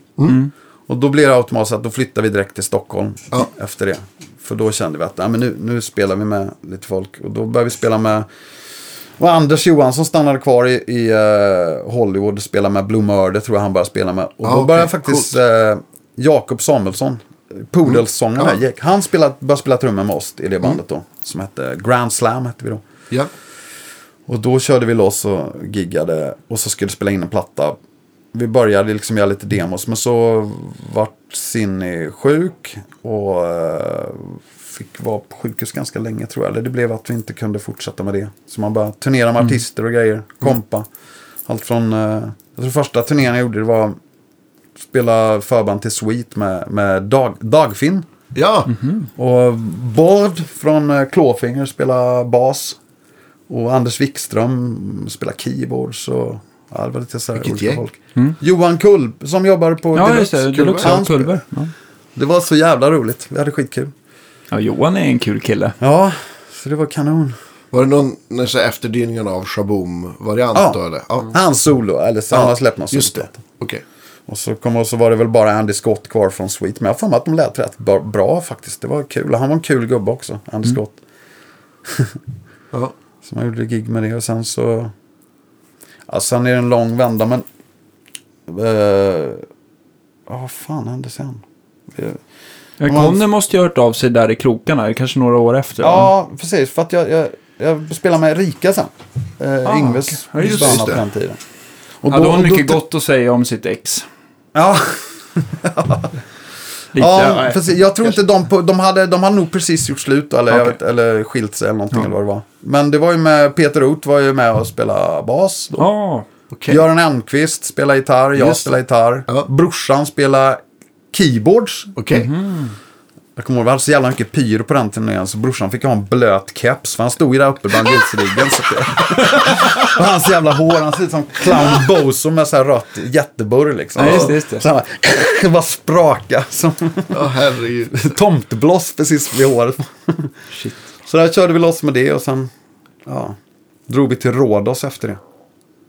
Och då blev det automatiskt att då flyttade vi direkt till Stockholm Ja. efter det. För då kände vi att ja, men nu, nu spelar vi med lite folk. Och då började vi spela med och Anders Johansson stannade kvar i, i eh, Hollywood och spelade med Blue Murder, tror jag han började spela med. Och Ja, då okej, började faktiskt eh, Jakob Samuelsson, Pudelsångaren, Mm. Ja. gick. han spelade, började spela trummor med oss i det bandet då. Som hette Grand Slam, hette vi då. Ja. Och då körde vi loss och giggade och så skulle spela in en platta. Vi började liksom göra lite demos men så vart Cindy sjuk och eh, fick vara på sjukhus ganska länge tror jag. Eller det blev att vi inte kunde fortsätta med det. Så man började turnera med artister och grejer, kompa. Allt från, eh, jag tror första turnén jag gjorde det var spela förband till Sweet med, med Dag, Dagfinn. Ja. Och Bård från eh, Clawfinger spelar bas. Och Anders Wikström spelar keyboards. Och, ja, det var lite så här Vilket olika folk. Johan Kull som jobbar på Ja, just det. Deluxe. Deluxe Kulver. Ja. Det var så jävla roligt. Vi hade skitkul. Ja, Johan är en kul kille. Ja, så det var kanon. Var det någon här efterdyningarna av Shaboom-variant Ja. då eller? Ja. Hans solo, eller så han har släppt någon Just det. Okej. Och så, kom, och så var det väl bara Andy Scott kvar från Sweet. Men jag mig att de lät rätt bra, faktiskt. Det var kul. Han var en kul gubbe också, Andy Scott. Ja. Så man gjorde gig med det och sen så... Ja, sen är det en lång vända men... eh, Ja, vad fan hände sen? Ja, Man- Conny måste ju ha hört av sig där i krokarna, kanske några år efter. Ja, precis. För att jag, jag, jag spelade med Erika sen. Eh, Ah, Ingves okej. Ja, just det. på den tiden. Och Hade hon och mycket gott att säga om sitt ex? Ja, Lite, ja nej. precis. Jag tror inte de, på, de, hade, de hade nog precis gjort slut eller, Okej. vet, eller skilt sig eller någonting Ja. eller vad det var. Men det var ju med Peter Roth var ju med och spelade bas. Då. Ja, Okej. Göran Elmqvist spelar gitarr, jag Just spelar gitarr. Ja. Brorsan spelar keyboards. Okej. Mhm. Jag kommer ihåg, vi hade så jävla mycket pyro på den turnén så brorsan fick ha en blöt keps. För han stod ju där uppe bland det- och hans jävla hår, han ser ut som clown Bozo med så här rött jätteburr liksom. Ja, just det, just det. Så han bara, spraka som Ja, herregud. tomtebloss precis vid håret. shit. Så där körde vi loss med det och sen ja, drog vi till Rhodos efter det.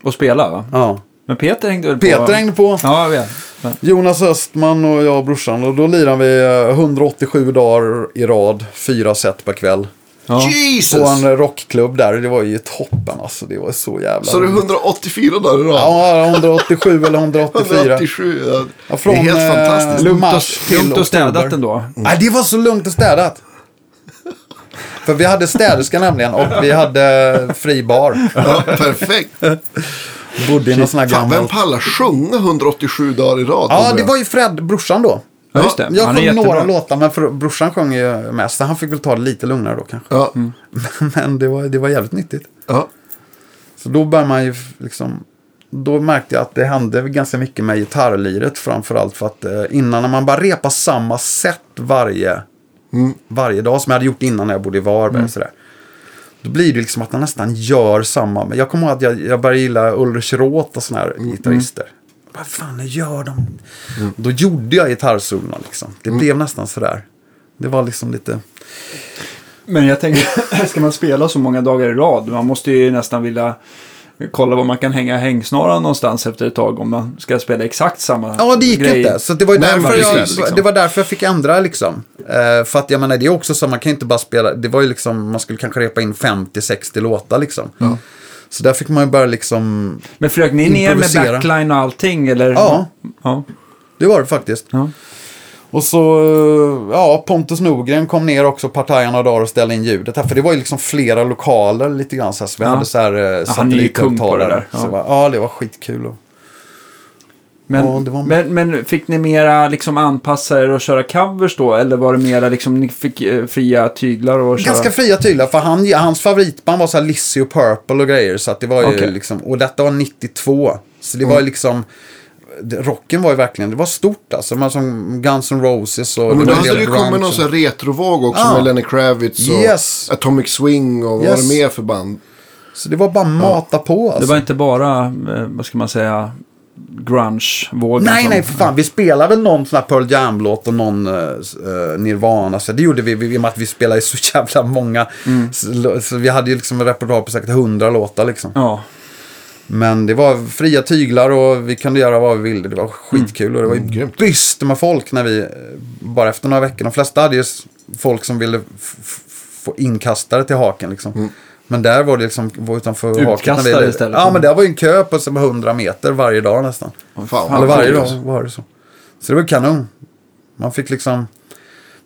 Och spela va? Ja. Men Peter hängde väl på? Peter hängde på. Ja, jag vet. Men- Jonas Östman och jag och brorsan. Och då lirade vi eh, 187 dagar i rad, fyra set per kväll. Ja. På Jesus! en rockklubb där. Det var ju toppen alltså. Det var så jävla Så det är roligt. 184 dagar i rad? Ja, 187 eller 184. 187. Ja. Ja, från, det är helt eh, fantastiskt. lugnt. Och, lugnt och städat ändå. Nej, det var så lugnt och städat. För vi hade städerska nämligen och vi hade fri bar. Ja, perfekt. Bodde i någon sån här Fan, vem gammal... pallar sjunga 187 dagar i rad? Ja, det var ju Fred, brorsan då. Ja, just det. Jag Han är sjöng jättebra. några låtar, men för, brorsan sjöng ju mest. Så han fick väl ta det lite lugnare då kanske. Ja. Men det var, det var jävligt nyttigt. ja. Så då började man ju liksom... Då märkte jag att det hände ganska mycket med gitarrliret framförallt. För att eh, innan när man bara repar samma sätt varje, varje dag som jag hade gjort innan när jag bodde i Varberg. och Sådär, då blir det liksom att man nästan gör samma. Jag kommer ihåg att jag, jag började gilla Ulrich Roth och sådana här gitarrister. Vad fan gör de? Då gjorde jag gitarrsolona liksom. Det blev nästan sådär. Det var liksom lite... Men jag tänker, ska man spela så många dagar i rad? Man måste ju nästan vilja kolla var man kan hänga hängsnaran någonstans efter ett tag om man ska spela exakt samma Ja, det gick grej. inte. Så det var, Nej, därför jag, liksom. det var därför jag fick ändra liksom. Eh, för att jag menar, det är också så, man kan inte bara spela, det var ju liksom, man skulle kanske repa in 50-60 låtar liksom. Så där fick man ju börja liksom, Men flög ni ner med backline och allting? Eller? Ja. ja. det var det faktiskt. ja. Och så, eh, ja, Pontus Norgren kom ner också partajen några dagar och ställde in ljudet här. För det var ju liksom flera lokaler lite grann så här. Så vi Ja. hade så här eh, där. Så Ja. det var, ja, det var skitkul. Och, Men, Ja, var- men, men fick ni mera liksom anpassa er och köra covers då? Eller var det mera liksom ni fick eh, fria tyglar och köra? Ganska fria tyglar, för han, hans favoritband var så här Lizzy och Purple och grejer. Så att det var ju Okej. liksom, och detta var 92. Så det var ju liksom, det- rocken var ju verkligen, det var stort alltså. Man som Guns N' Roses och... Ja, men det då hade det ju kommit någon sån här retrovåg också Ja. med Lenny Kravitz och Yes. Atomic Swing och vad Yes. var det mer för band? Så det var bara mata på Det alltså. var inte bara, eh, vad ska man säga, grunge-vågen? Nej, som- nej, för fan. Vi spelade väl någon sån här Pearl Jam-låt och någon uh, Nirvana. Så det gjorde vi, vi i och med att vi spelade så jävla många. Mm. Så, så vi hade ju liksom en repertoar på säkert 100 låtar liksom. Ja. Men det var fria tyglar och vi kunde göra vad vi ville. Det var skitkul och det var ju Mm, byst med folk när vi, eh, bara efter några veckor. De flesta hade ju folk som ville få inkastare till haken liksom. Mm. Men där var det liksom, var utanför haket. när vi, istället. Ja, men det var ju en kö på som 100 meter varje dag nästan. Fan, Eller varje dag var det så. Så det var kanon. Man fick liksom...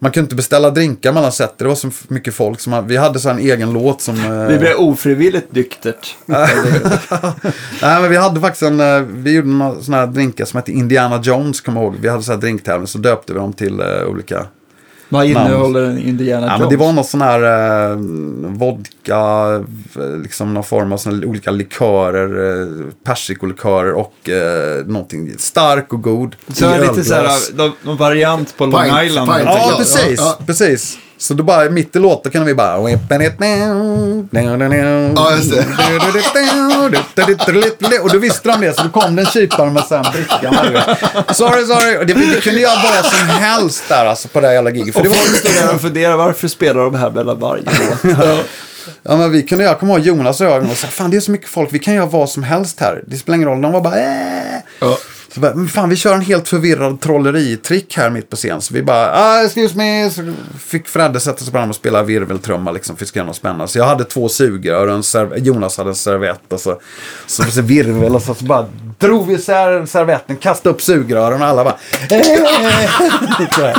Man kunde inte beställa drinkar mellan set. Det var så mycket folk. Som man, vi hade så en egen låt som... eh, Det blev ofrivilligt dyktert. Nej, men vi hade faktiskt en... eh, Vi gjorde några sådana här drinkar som hette Indiana Jones, kommer jag ihåg. Vi hade så här drinktävling, så döpte vi dem till eh, olika... Vad innehåller en Indiana Ja, Jones? men det var någon sån här eh, vodka, eh, liksom någon form av såna olika likörer, eh, persikolikörer och eh, någonting stark och god. Så lite ölglas. så här, någon- någon variant på Long Pint, Island. pint. Ja, Ja, precis. ja. precis. Så då bara mitt i låten kan vi bara... Ja, just det. Och då visste de det, så då kom det en kypare med du vet. Sorry, sorry. Det, det kunde göra vad som helst där alltså, på det här jävla giget. För Och det var folk står där och funderar, varför spelar de här mellan varje låt? Ja, men vi kunde, jag kommer ihåg Jonas och jag, och sa, fan det är så mycket folk, vi kan göra vad som helst här. Det spelar ingen roll. De var bara, äh. Ja. Så bara, men fan vi kör en helt förvirrad trolleritrick här mitt på scen. Så vi bara, ah, excuse me. Så fick Fredde sätta sig fram och spela virveltrumma liksom, för att spännande. Så jag hade två sugrör och en serv- Jonas hade en servett och så, så, så virvel och så, så bara drog vi isär servetten, kastade upp sugrören och alla bara, "Eh." Här.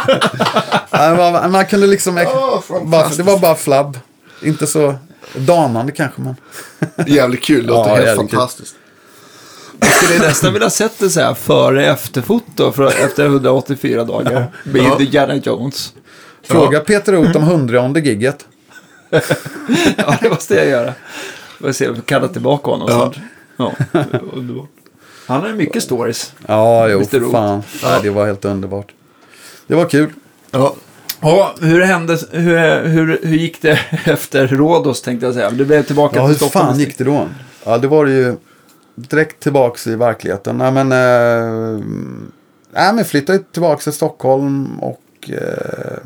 Ja, det var- Man kunde liksom, Åh, bara, det var bara flabb. Inte så danande kanske men. Jävligt kul, det låter Ja, helt jävligt kul. Jag skulle nästan vilja sett det så här före efterfoto för, efter 184 dagar. Med Ja. Indiana Jones. Fråga Peter Roth om hundraonde gigget. Ja, det måste jag göra. Får se om vi kallar tillbaka honom Ja. snart. Ja, underbart. Han har ju mycket stories. Ja, jo, Mr. fan. Nej, det var helt underbart. Det var kul. Ja. Ja, hur, hände, hur, hur, hur gick det efter Rhodos tänkte jag säga? Du blev tillbaka Ja, till hur Stockholm. fan gick det då? Ja, det var det ju direkt tillbaks i verkligheten. Nej, men, eh, nej, men flyttade tillbaks till Stockholm och, eh,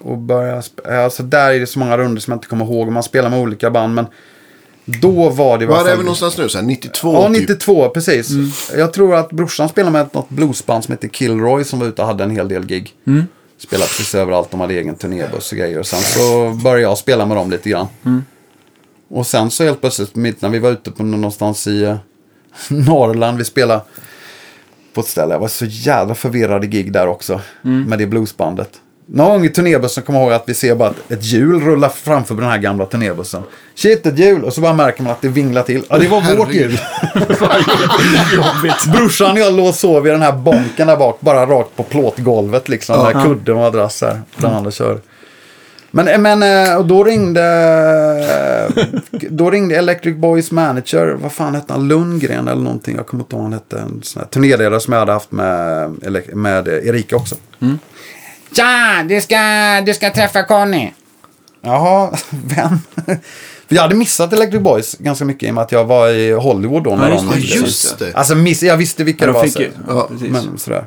och började sp- Alltså där är det så många runder som jag inte kommer ihåg. Man spelar med olika band, men då var det Var är vi någonstans nu? Så här, 92 Ja, typ? 92, precis. Jag tror att brorsan spelade med något bluesband som heter Kilroy som var ute och hade en hel del gig. Spelade precis överallt, de hade egen turnébuss och grejer. Och sen så började jag spela med dem lite grann. Och sen så helt plötsligt, mitt när vi var ute på någonstans i eh, Norrland, vi spelade på ett ställe. Jag var så jävla förvirrad i gig där också. Med det bluesbandet. Någon gång i turnébussen kommer jag ihåg att vi ser bara ett, hjul rulla framför den här gamla turnébussen. Shit, ett hjul! Och så bara märker man att det vinglar till. Ja, det var vårt hjul. Brorsan och jag låg och sov i den här bonken där bak, bara rakt på plåtgolvet liksom. Ja. Där kudde och madrass här, där andra kör. Men, men eh, då ringde, då ringde Electric Boys manager, vad fan hette han, Lundgren eller någonting, jag kommer inte ihåg vad han hette, en sån här turnéledare som jag hade haft med, med Erika också. Tja, du ska, du ska träffa Conny. Jaha, vem? För jag hade missat Electric Boys ganska mycket i och med att jag var i Hollywood då. Ja, när just de- just det. Alltså miss, jag visste vilka Ja, det de var. fick så- Ja, precis. Men sådär.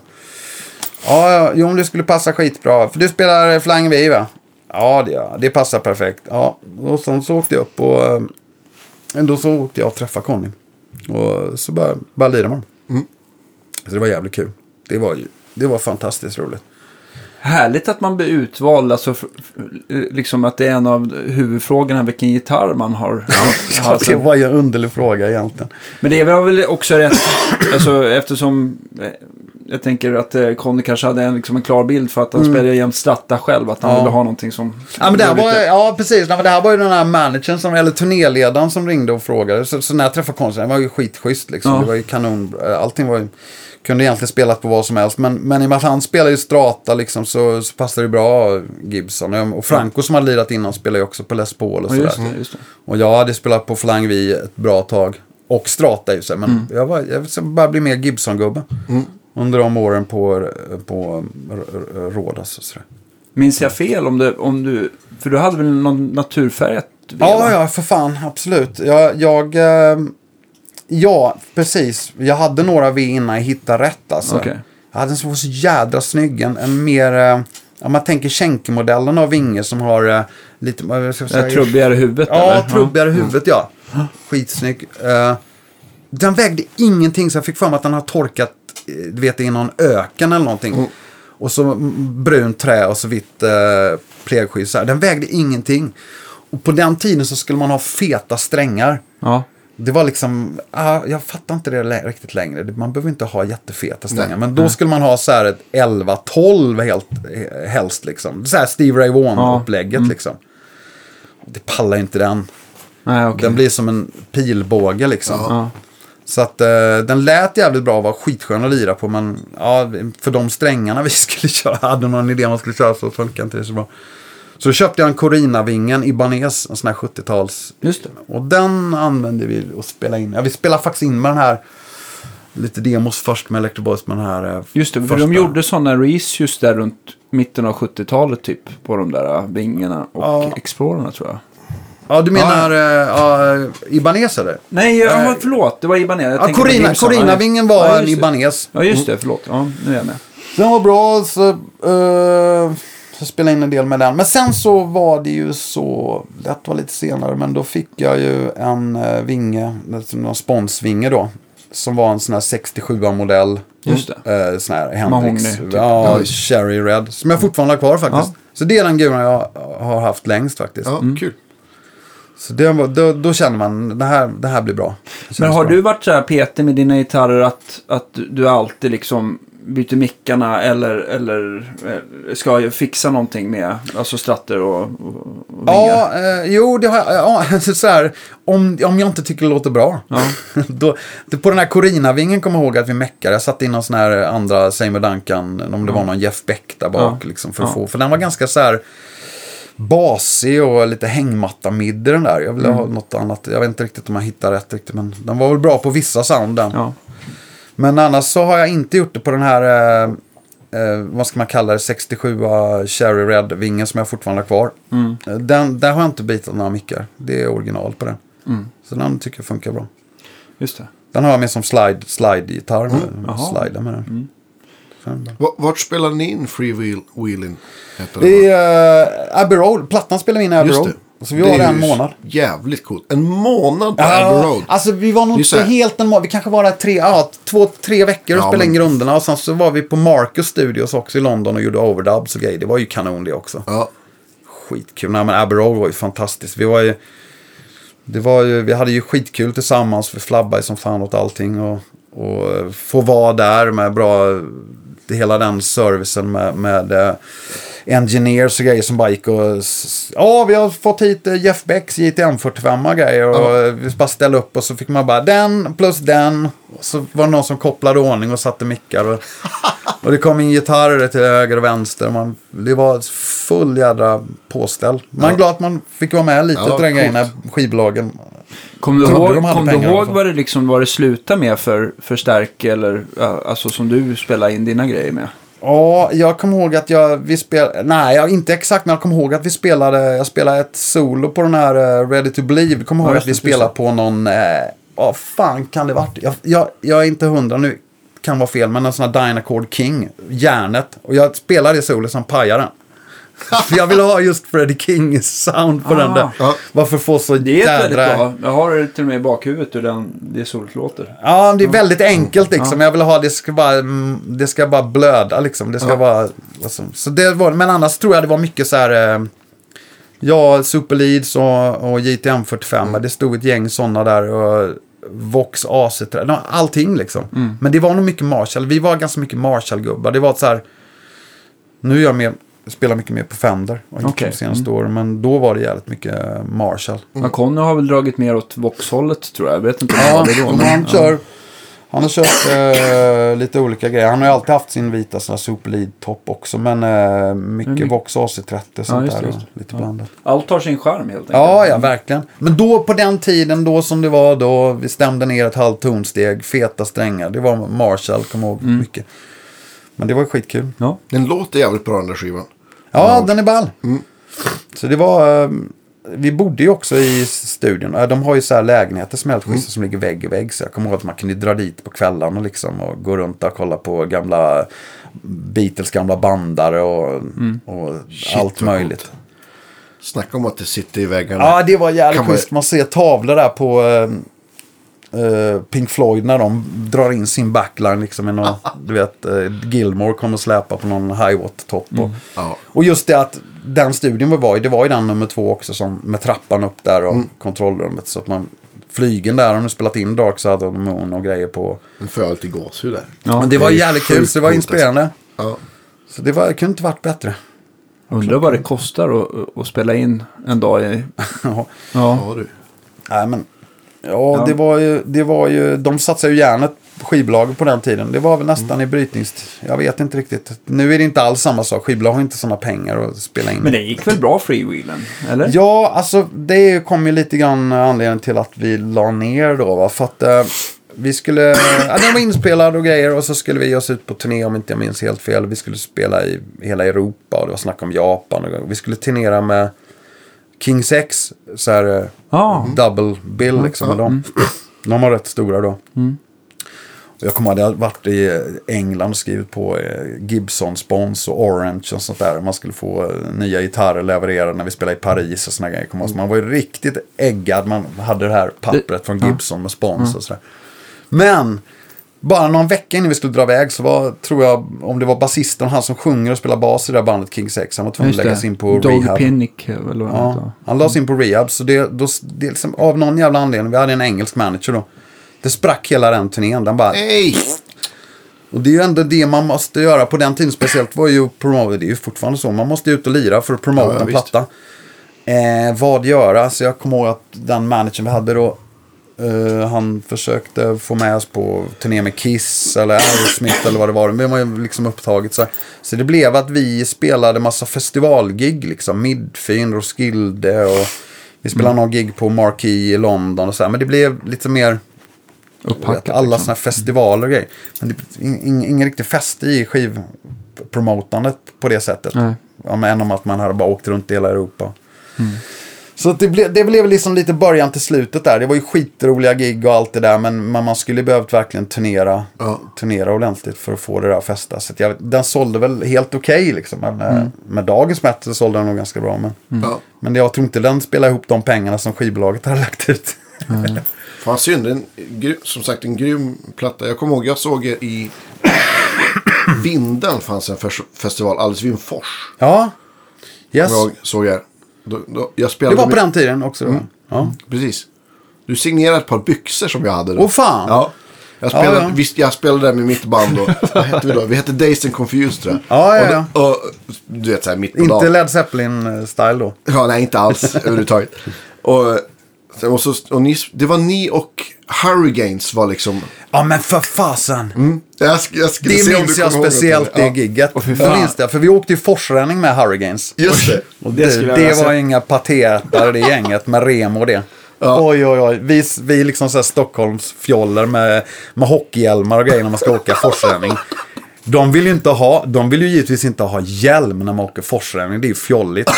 Ja, ja, jo, det skulle passa skitbra. För du spelar Flying V va? Ja, det, det passar perfekt. Ja, och sen så åkte jag upp och eh, då så åkte jag och träffade Conny. Och så bara, bara lirade man. Mm. Så det var jävligt kul. Det var, det var fantastiskt roligt. Härligt att man blir utvald, alltså liksom att det är en av huvudfrågorna vilken gitarr man har. Ja, det var ju en underlig fråga egentligen. Men det är väl också rätt, alltså eftersom eh, jag tänker att eh, Conny kanske hade en, liksom en klar bild för att han spelar jämt stratta själv, att han Ja. ville ha någonting som... Ja, men det här var, lite- ja precis. Nej, men det här var ju den här managern, som, eller turnéledaren som ringde och frågade. Så, så när jag träffade konstnären, det var ju skitschysst liksom. Ja. Det var ju kanon. Allting var ju, kunde egentligen spelat på vad som helst. Men, men i och med att han spelar ju strata liksom så, så passade det bra Gibson. Och Franco som hade lirat innan spelar ju också på Les Paul och Ja, sådär. det. Och jag hade spelat på Flying V ett bra tag. Och strata i sig. Men Mm. jag, var, jag bara bli mer Gibson-gubbe. Under de åren på, på R- R- Rhodas och sådär. Minns jag fel om, det, om du... För du hade väl någon naturfärgat Ja, ja, för fan. Absolut. Jag, jag, eh, ja, precis. Jag hade några V innan jag hittade rätt. Alltså. Okej. Jag hade en som var så jädra snygg. En, en mer, eh, om man tänker Schenker-modellen av vinge som har eh, lite, vad ska jag säga? trubbigare huvudet Ja, eller? trubbigare huvudet ja. Skitsnygg. Eh, den vägde ingenting så jag fick för mig att den har torkat, eh, du vet, i någon öken eller någonting. Och så mm, brunt trä och så vitt eh, plegskydd. så här. Den vägde ingenting. Och på den tiden så skulle man ha feta strängar. Ja. Det var liksom, ah, jag fattar inte det riktigt längre. Man behöver inte ha jättefeta strängar. Nej. Men då skulle man ha så här ett 11-12 helt, eh, helst liksom. Så här Steve Ray Vaughan-upplägget liksom. Det pallar inte den. Nej, okej. Den blir som en pilbåge liksom. Ja. Så att eh, den lät jävligt bra och var skitskön att lira på. Men ja, för de strängarna vi skulle köra, hade någon idé om man skulle köra så funkar inte det så bra. Så köpte jag en Corina-vingen Ibanez, en sån här 70-tals. Just det. Och den använde vi och spela in. Ja, vi spelade faktiskt in med den här, lite demos först med Electro Boys med den här. eh, Just det, för första. de gjorde sådana reissues där runt mitten av 70-talet typ. På de där äh, vingarna och Ja. Explorerna tror jag. Ja, du menar eh, ja, Ibanez eller? Nej, ja, Nej. förlåt. Det var Ibanez. Jag Ja, Corina. Corina-vingen var Ja, en. Ibanez. Ja, just det. Förlåt. Ja, nu är jag med. Den var bra. Så, eh, jag spelade in en del med den. Men sen så var det ju så, det var lite senare, men då fick jag ju en uh, vinge, en sponsvinge då. Som var en sån här 67-modell. Just det. Uh, sån här Mahogny, Hendrix. typ. Ja, Cherry Red. Som jag fortfarande har kvar faktiskt. Så det är den guran jag har haft längst faktiskt. Ja, kul. Så det då, då känner man, det här, det här blir bra. Men har bra. du varit så här petig med dina gitarrer att, att du alltid liksom byter mickarna eller, eller eh, ska jag fixa någonting med alltså stratter och, och, och? Ja, eh, jo, det har jag. Ja, så här, om, om jag inte tycker det låter bra. Ja. då, på den här Corina-vingen kommer jag ihåg att vi meckade. Jag satte in någon sån här andra Seymour Duncan, om det var någon Jeff Beck där bak. Ja. Liksom, för, Ja. få, för den var ganska så här basig och lite hängmatta mid i den där. Jag ville Mm. ha något annat. Jag vet inte riktigt om jag hittar rätt riktigt. Men den var väl bra på vissa sound den. Ja. Men annars så har jag inte gjort det på den här, eh, eh, vad ska man kalla det, 67 Cherry Red-vingen som jag fortfarande har kvar. Mm. Eh, Den, där har jag inte bitat några mickar. Det är original på den. Mm. Så den tycker jag funkar bra. Just det. Den har jag med som slide, slide-gitarr. Mm. Jaha. Slida med den. Vart spelar ni in Free Wheel, Wheeling? Heter Det det, va? är uh, Abbey Road. Plattan spelar vi in i Abbey Road. Så vi Det var är där en månad. Jävligt coolt. En månad på Abbey Road. alltså vi var nog inte helt en månad. Vi kanske var där tre, ja, två, tre veckor och Ja, spelade in men- grunderna. Och sen så var vi på Marcus Studios också i London och gjorde overdubs och grejer. Det var ju kanon det också. Ja. Skitkul. Nej men Abbey Road var ju fantastiskt. Vi var ju... Det var ju, vi hade ju skitkul tillsammans. Vi flabbade som fan åt allting. Och, och få vara där med bra... Hela den servicen med, med eh, engineers och grejer som bara gick och... Ja, vi har fått hit eh, Jeff Becks JTM 45 och grejer. Och eh, vi bara ställde upp och så fick man bara den plus den. Och så var det någon som kopplade ordning och satte mickar. Och, och det kom in gitarrer till höger och vänster. Man, det var full jädra påställ. Man är Ja. glad att man fick vara med lite Ja, till den grejen när skivbolagen... Kommer du ihåg, kom du ihåg vad det, liksom, vad det slutade med för, för stärk eller ja, alltså som du spelar in dina grejer med? Ja, jag kommer ihåg att jag, vi spelade, nej jag, inte exakt, men jag kommer ihåg att vi spelade, jag spelade ett solo på den här eh, Ready to Believe. Kommer Ja, ihåg att vi spelade just på någon, eh, vad fan kan det varit? Jag, jag, jag är inte hundra nu, kan vara fel, men en sån här Dynacord King, järnet. Och jag spelade det solo som pajade den. För jag ville ha just Freddie King sound på den Ah. där. Ja. Varför få så Det är jädra... bra. Jag har det till och med i bakhuvudet hur den, det solet låter. Ja, det är väldigt enkelt liksom. Jag vill ha, det ska bara, mm, det ska bara blöda liksom. Det ska Ja. vara, alltså, så det var, men annars tror jag det var mycket så här, eh, ja, Super Leads och, och JTM 45. Det stod ett gäng sådana där. Och, Vox AC3, no, allting liksom. Men det var nog mycket Marshall. Vi var ganska mycket Marshall-gubbar. Det var så här, nu är jag med, spelar mycket mer på Fender. Och inte Okej. de senaste åren. Men då var det jävligt mycket eh, Marshall. Mm. Conny har väl dragit mer åt Vox-hållet tror jag. Jag vet inte om Ja, det då. men han kör. Han har kört eh, lite olika grejer. Han har ju alltid haft sin vita sån här Super Lead-topp också. Men eh, mycket Men- Vox AC30 och sånt just det, där. just och. Lite Ja. blandat. Allt har sin charm helt enkelt. Ja, ja, verkligen. Men då på den tiden, då som det var då, vi stämde ner ett halvt tonsteg, feta strängar. Det var Marshall, kommer ihåg Mm. mycket. Men det var skitkul. Ja. Den låter jävligt bra den där skivan. Ja, den är ball. Så det var... eh, Vi bodde ju också i studion. Eh, De har ju så här lägenheter som är helt schyssta som ligger vägg i vägg. Så jag kommer ihåg att man kunde dra dit på kvällarna liksom och gå runt och kolla på gamla Beatles gamla bandare och, och Shit, allt möjligt. Snacka om att det sitter i väggarna. Ja, det var jävligt Kan man- schysst. Man ser tavlor där på eh, Pink Floyd när de drar in sin backline. Liksom, någon, du vet, eh, Gilmore kommer släpa på någon high-watt-topp. och- Ja. Och just det att den studion vi var i, det var ju den nummer två också som med trappan upp där och kontrollrummet. Så att man, flygen där, du spelat in Dark Side of the Moon och grejer på. Får jag lite gåshud där. Ja, Men det var jävligt kul, så det var inspirerande. Ja. Så det, var, det kunde inte varit bättre. Undrar vad det kostar att, att spela in en dag i... Ja. Ja. ja du. Nej, men, ja, Ja. Det, var ju, det var ju, de satsade ju järnet på skivbolaget på den tiden. Det var väl nästan i brytnings... Jag vet inte riktigt. Nu är det inte alls samma sak. Skivbolag har inte sådana pengar att spela in. Men det gick väl bra freewheelen? Eller? Ja, alltså det kom ju lite grann anledningen till att vi la ner då. Va? För att eh, vi skulle, ja, den var inspelad och grejer och så skulle vi ge oss ut på turné om inte jag minns helt fel. Vi skulle spela i hela Europa och det var snack om Japan. Och vi skulle turnera med King Sex, så här Ja. double bill liksom. med dem. De var rätt stora då. Och jag kommer ihåg jag hade varit i eh, England och skrivit på eh, Gibson Spons och Orange och sånt där. Man skulle få nya gitarrer levererade när vi spelade i Paris och såna grejer. Så man var ju riktigt äggad. Man hade det här pappret från Gibson med Spons och sådär. Men bara någon vecka innan vi skulle dra iväg så var, tror jag, om det var basisten, han som sjunger och spelar bas i det här bandet King 6, han var tvungen att läggas det. in på Dog rehab. Pinnick eller vad Ja, han lades in på rehab. Så det, då, det är liksom, av någon jävla anledning, vi hade en engelsk manager då. Det sprack hela den turnén. Den bara, Nej! och det är ju ändå det man måste göra på den tiden. Speciellt var ju promote, det är ju fortfarande så. Man måste ut och lira för att promota Ja, ja, en platta. Eh, vad göra? Så jag kommer ihåg att den managern vi hade då. Eh, han försökte få med oss på turné med Kiss eller Aerosmith eller vad det var. Men det var ju liksom upptaget. Så, så det blev att vi spelade massa festivalgig. Liksom. Midfyn, Roskilde och vi spelade någon gig på Marquee i London och så här. Men det blev lite mer Upphackat, alla liksom. sådana här festivaler och grejer. Men det är ing, ingen riktig fest i skivpromotandet på det sättet. Nej. Ja, men än om att man hade bara åkt runt i hela Europa. Så det, blev, det blev liksom lite början till slutet där. Det var ju skitroliga gig och allt det där. Men, man skulle behövt verkligen turnera, Ja. turnera ordentligt för att få det där att fästa. Så att jag, den sålde väl helt okej liksom. Men, eh, Med dagens mått så sålde den nog ganska bra. Men, Ja. men jag tror inte den spelar ihop de pengarna som skivbolaget hade lagt ut. Fan synd, en, som sagt en grym platta. Jag kommer ihåg, jag såg er i Vindeln fanns en fes- festival alldeles vid en fors. ja, yes. Jag såg er. Då, då, jag Det spelade var på den tiden också då. Ja. Precis. Du signerade ett par byxor som jag hade då. Åh fan! Ja. Jag spelade, Ja, ja. Visst, jag spelade där med mitt band då. Vad hette vi då? Vi hette Dazed and Confused tror jag. Ja, ja, Och, då- och, du vet så här mitt på Inte dagen. Led Zeppelin-style då. Ja, nej inte alls överhuvudtaget. Och, och, så, och ni, det var ni och Hurricanes var liksom... Ja men för fasen! Mm, jag, sk- jag Det se minns jag speciellt det. det Ja, gigget. fy Jag fan. minns det, för vi åkte ju forsränning med Hurricanes. Just det. Och Det, jag det vilja var se. inga patetare det gänget med rem och det. Oj, oj, oj. Vi, vi är liksom så här Stockholms fjoller med, med hockeyhjälmar och grejer när man ska åka forsränning. De vill ju inte ha, de vill ju givetvis inte ha hjälm när man åker forsränning. Det är ju fjolligt.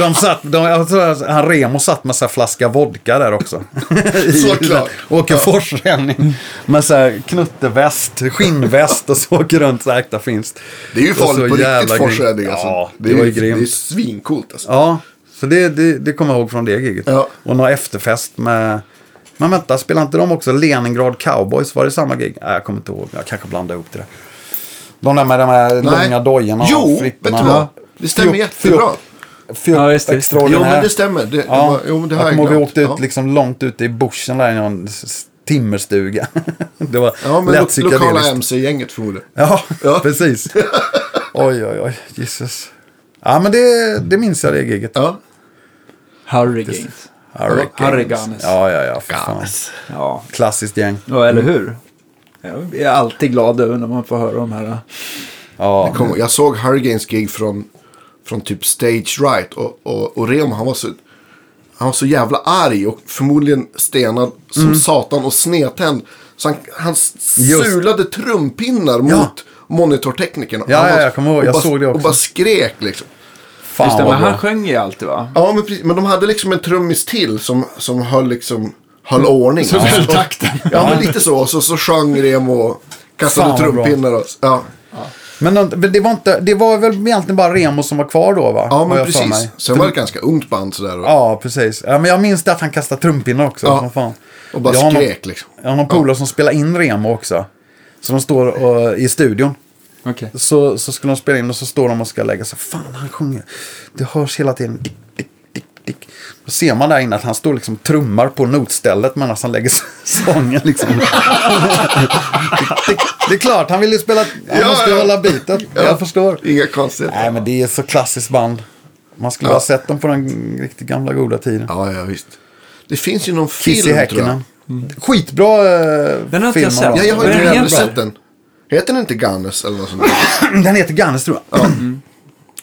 De satt, de, jag tror att han Remo satt med så här flaska vodka där också. Såklart. Åker forsränning med så här knutteväst, skinnväst och så åker runt så äkta finst. Det är ju farligt på riktigt grymt. forsränning alltså. Ja, det, det var ju ju Det är grymt. svincoolt alltså. Ja, så det, det, det kommer jag ihåg från det giget. Ja. Och någon efterfest med... Men vänta, spelade inte de också Leningrad Cowboys? Var det samma gig? Nej, jag kommer inte ihåg. Jag kanske blandade ihop det där. De där med de här långa dojorna Jo, och fripporna. vad? Det stämmer Fjort- jättebra. Fjort Ja, visst. Jo, extraordinär. men det stämmer. Det, Ja, det var, jo, men det har jag jag kommer ihåg vi åkte ut ja. liksom långt ute i bushen där i någon timmerstuga. det var Ja, men lätt lo lokala. MC-gänget förmodligen. Ja, Ja. precis. oj, oj, oj. Jesus. Ja, men det, det minns jag det giget. Ja. Hurricanes. Hurricanes. Ja, ja, ja. för fan. Ja, Klassiskt gäng. ja eller hur? Jag är alltid glad över när man får höra de här. Ja, Kom, jag såg Hurricanes gig från, från typ Stage Right. Och, och, och Remo han var så... Han var så jävla arg och förmodligen stenad som Mm. satan och snedtänd. Så han, han Just. sulade trumpinnar mot monitorteknikerna. Ja, Han ja, var- jag kommer ihåg. och Jag bara, såg det också. Och bara skrek liksom. fan Just det, men han sjöng ju alltid va? Ja, men, precis, men de hade liksom en trummis till som, som höll liksom... Höll ordning. Så höll takten. Ja, men lite så. Så, så sjöng Remo och kastade Fan, trumpinnar. Och, ja. De- men det var, inte, det var väl egentligen bara Remo som var kvar då va? ja, men precis. mig. Sen var det ett ganska ungt band sådär. Ja, precis. Ja, men jag minns det att han kastade trumpinnar också. Ja. Fan. och bara jag skrek liksom. Någon, jag har någon polare som spelar in Remo också. Så de står och, i studion. Okej. Så, så skulle de spela in och så står de och ska lägga sig. Fan, han sjunger. Det hörs hela tiden. Dick, dick, dick, dick. Då ser man där inne att han står liksom trummar på notstället medan han lägger sången. Liksom. dick. Det är klart, han vill ju spela. Han Ja, måste ju ja. hålla bitet. Jag förstår. Inga konstigheter. Nej, men det är så klassiskt band. Man skulle Ja. ha sett dem på den riktigt gamla goda tiden. Ja, ja, visst. Det finns ju någon Kiss i film tror jag. Häckenen. Skitbra eh, Den har inte film. jag sett. Ja, jag har inte heter? sett den. Heter den inte Gunners eller något sånt? Den heter Gannes tror jag.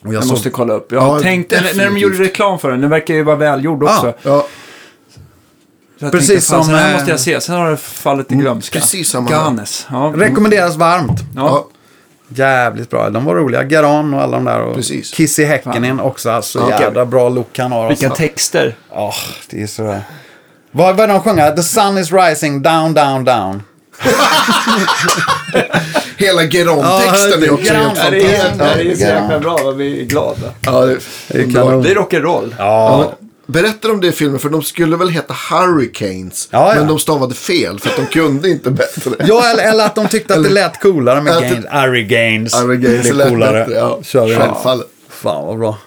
Och jag Jag måste kolla upp. Jag har Ja, tänkt, när, när de definitivt. gjorde reklam för den, den verkar ju vara välgjord också. Ja, Precis tänkte, som, Den här eh, måste jag se, sen har det fallit i glömska. precis samma. Ganes. Ja. Rekommenderas varmt. Ja. Jävligt bra. De var roliga. Garan och alla de där. Och Precis. Kiss i Häckenen också. Alltså Ja. jävla bra look han har. Vilka Alltså. texter. Ja, det är så... Vad var de sjunga? The sun is rising down, down, down. Hela Get On-texten är också helt On. Det är, fantastisk. det är så jäkla bra, vad vi är glada. Ja, det, Det är. Det är rock'n'roll. Ja. Berätta om det i filmen, för de skulle väl heta Hurricanes. Ja, ja. Men de stavade fel, för att de kunde inte bättre. Ja, eller, eller att de tyckte att det lät coolare med. Harry Gaines. Hurricanes det är lät coolare. bättre, ja. Kör vi. Självfallet. Fan vad bra.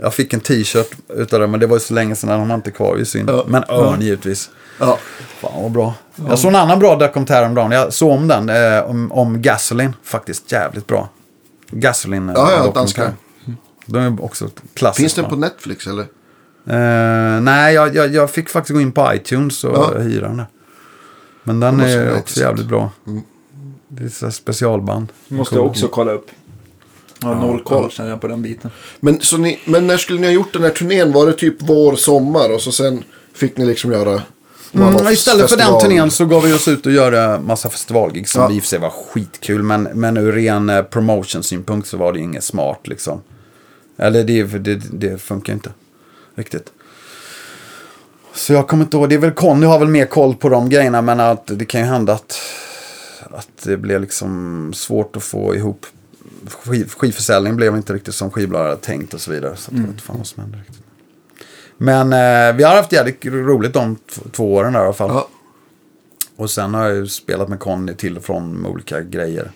Jag fick en t-shirt utav det, men det var ju så länge sedan, den har man inte kvar. Det är synd. Ja. Men Örn givetvis. Ja. Fan vad bra. Jag såg en annan bra dokumentär om dagen. Jag såg om den, eh, om, om Gasoline. Faktiskt jävligt bra. Gasoline Ja, ja, dokumentär. danska. De är också klassiska. Finns den på Netflix eller? Eh, nej, jag, jag, jag fick faktiskt gå in på iTunes och Ja. hyra den där. Men den är också intressant. jävligt bra. Det är så specialband. Måste jag också kolla upp. Jag har noll koll känner jag på den biten. Men, så ni, men när skulle ni ha gjort den här turnén? Var det typ vår, sommar och så sen fick ni liksom göra Mm, istället för den turnén så gav vi oss ut och göra massa festivalgig som Ja. i och för sig var skitkul. Men, men ur ren eh, promotion-synpunkt så var det inget smart liksom. Eller det, det, det funkar inte riktigt. Så jag kommer inte ihåg, det är väl Conny har väl mer koll på de grejerna. Men att det kan ju hända att, att det blev liksom svårt att få ihop. Skiv, skivförsäljningen blev inte riktigt som skivbolaget hade tänkt och så vidare. Så att jag vet inte fan vad som hände riktigt. Men eh, vi har haft jävligt roligt de två åren där i alla fall. Ja. Och sen har jag ju spelat med Conny till och från med olika grejer.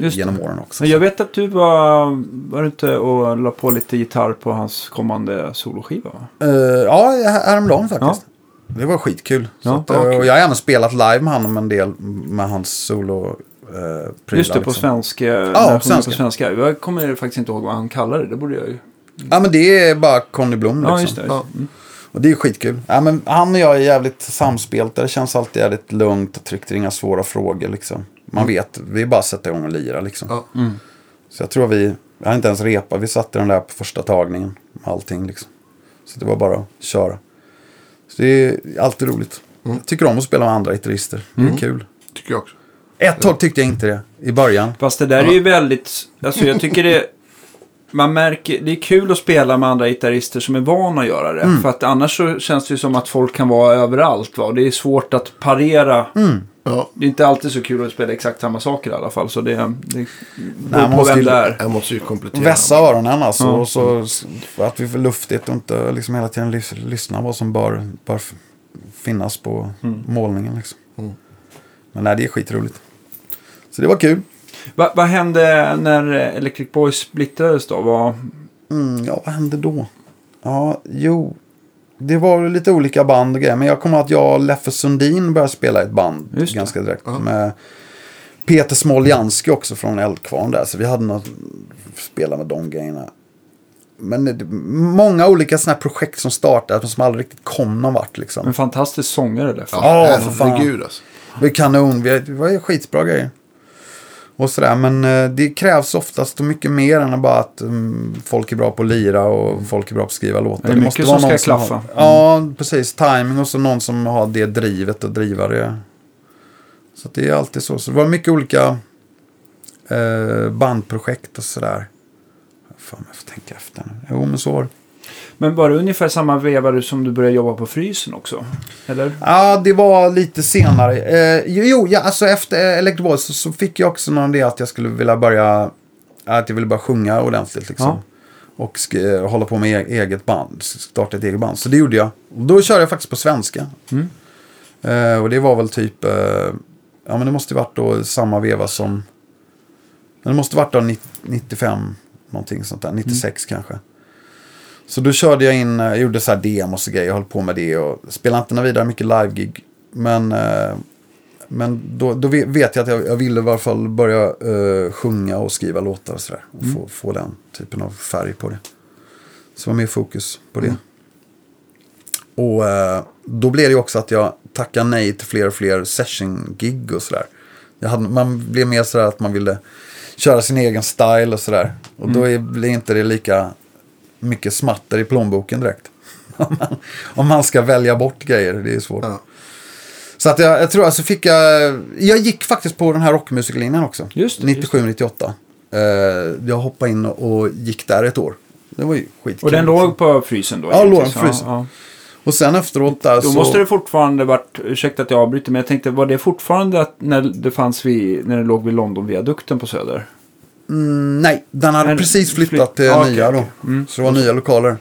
Eh, genom åren också. Jag vet att du var, var du inte och la på lite gitarr på hans kommande soloskiva va? Eh, ja, här- häromdagen faktiskt. Det var skitkul. Ja, att, eh, ja, och jag har även spelat live med honom en del med hans solo eh, prylar, Just det, på liksom. svenska. Ja, på på svenska. svenska. Jag kommer faktiskt inte ihåg vad han kallar det. Det borde jag ju. Ja, men det är bara Conny Blom liksom. Ja, just det. Ja. Och det är skitkul. Ja, men han och jag är jävligt samspelta. Det känns alltid jävligt lugnt och tryggt. Det är inga svåra frågor liksom. Man vet, vi är bara att sätta igång och lira liksom. Ja. Så jag tror vi, vi har inte ens repat. Vi satte den där på första tagningen. Allting liksom. Så det var bara att köra. Så det är alltid roligt. Jag tycker om att spela med andra gitarrister. Det är kul. Tycker jag också. Ett tag tyckte jag inte det i början. Fast det där är ju väldigt, alltså jag tycker det, man märker, det är kul att spela med andra gitarrister som är vana att göra det. Mm. För att annars så känns det ju som att folk kan vara överallt va. Och det är svårt att parera. Mm. Ja. Det är inte alltid så kul att spela exakt samma saker i alla fall. Så det, det Nej, beror man på måste vem det är. Jag måste ju komplettera. Vässa öronen alltså. Ja. Och så för att vi får luftigt och inte liksom hela tiden lys- lyssna vad som bör, bör finnas på målningen. Liksom. Men nej, det är skitroligt. Så det var kul. Va, vad hände när Electric Boys splittrades då? Vad, Mm, ja, vad hände då? Ja, jo. Det var lite olika band och grejer. Men jag kommer att jag och Leffe Sundin började spela i ett band Just ganska direkt. Med Peter Smoljanski också från Eldkvarn där. Så vi hade något, spela med de grejerna. Men det, många olika sådana här projekt som startade men som aldrig riktigt kom någon vart liksom. en fantastisk sångare Leffe. Ja, Ja, för fan. alltså. Det var kanon. Vi- Det var ju skitbra grejer. Och sådär. Men eh, det krävs oftast mycket mer än bara att mm, folk är bra på att lira och folk är bra på att skriva låtar. Det är mycket som ska någon klaffa. Har, ja, precis. Timing och så någon som har det drivet och driva det. Så det är alltid så. Så det var mycket olika eh, bandprojekt och sådär. Fan, jag får tänka efter nu. Jo, men så var det. Men var det ungefär samma veva som du började jobba på Frysen också? Eller? Ja, det var lite senare. Eh, jo, ja, alltså efter eh, Electric Boys så, så fick jag också någon idé att jag skulle vilja börja, att jag ville börja sjunga ordentligt liksom. Ja. Och eh, hålla på med e- eget band, starta ett eget band. Så det gjorde jag. Och då körde jag faktiskt på svenska. Mm. Eh, och det var väl typ, eh, ja men det måste ju varit då samma veva som, men det måste varit då 90, 95, någonting sånt där, 96 kanske. Så då körde jag in, jag gjorde så här demos och grejer, jag höll på med det och spelade inte vidare mycket live-gig. Men, eh, men då, då ve- vet jag att jag, jag ville i alla fall börja eh, sjunga och skriva låtar och sådär. Och få, få den typen av färg på det. Så var mer fokus på det. Och eh, då blev det också att jag tackade nej till fler och fler session-gig och sådär. Man blev mer sådär att man ville köra sin egen style och sådär. Och då är, blir inte det lika mycket smatter i plånboken direkt. om, man, om man ska välja bort grejer, det är svårt. Ja. Så att jag, jag tror alltså fick jag, jag gick faktiskt på den här rockmusiklinjen också. Just det, just 97-98. Eh, jag hoppade in och, gick där ett år. Det var ju skitkul. Och den låg på Frysen då? Ja, låg på Frysen. Ja, Och sen efteråt där Då så... måste det fortfarande varit, ursäkta att jag avbryter, men jag tänkte, var det fortfarande att när det fanns vid, när det låg vid Londonviadukten på Söder? Mm, nej, den hade Nej, precis flytt- flyttat till okej, nya då. Mm. Så det var nya lokaler.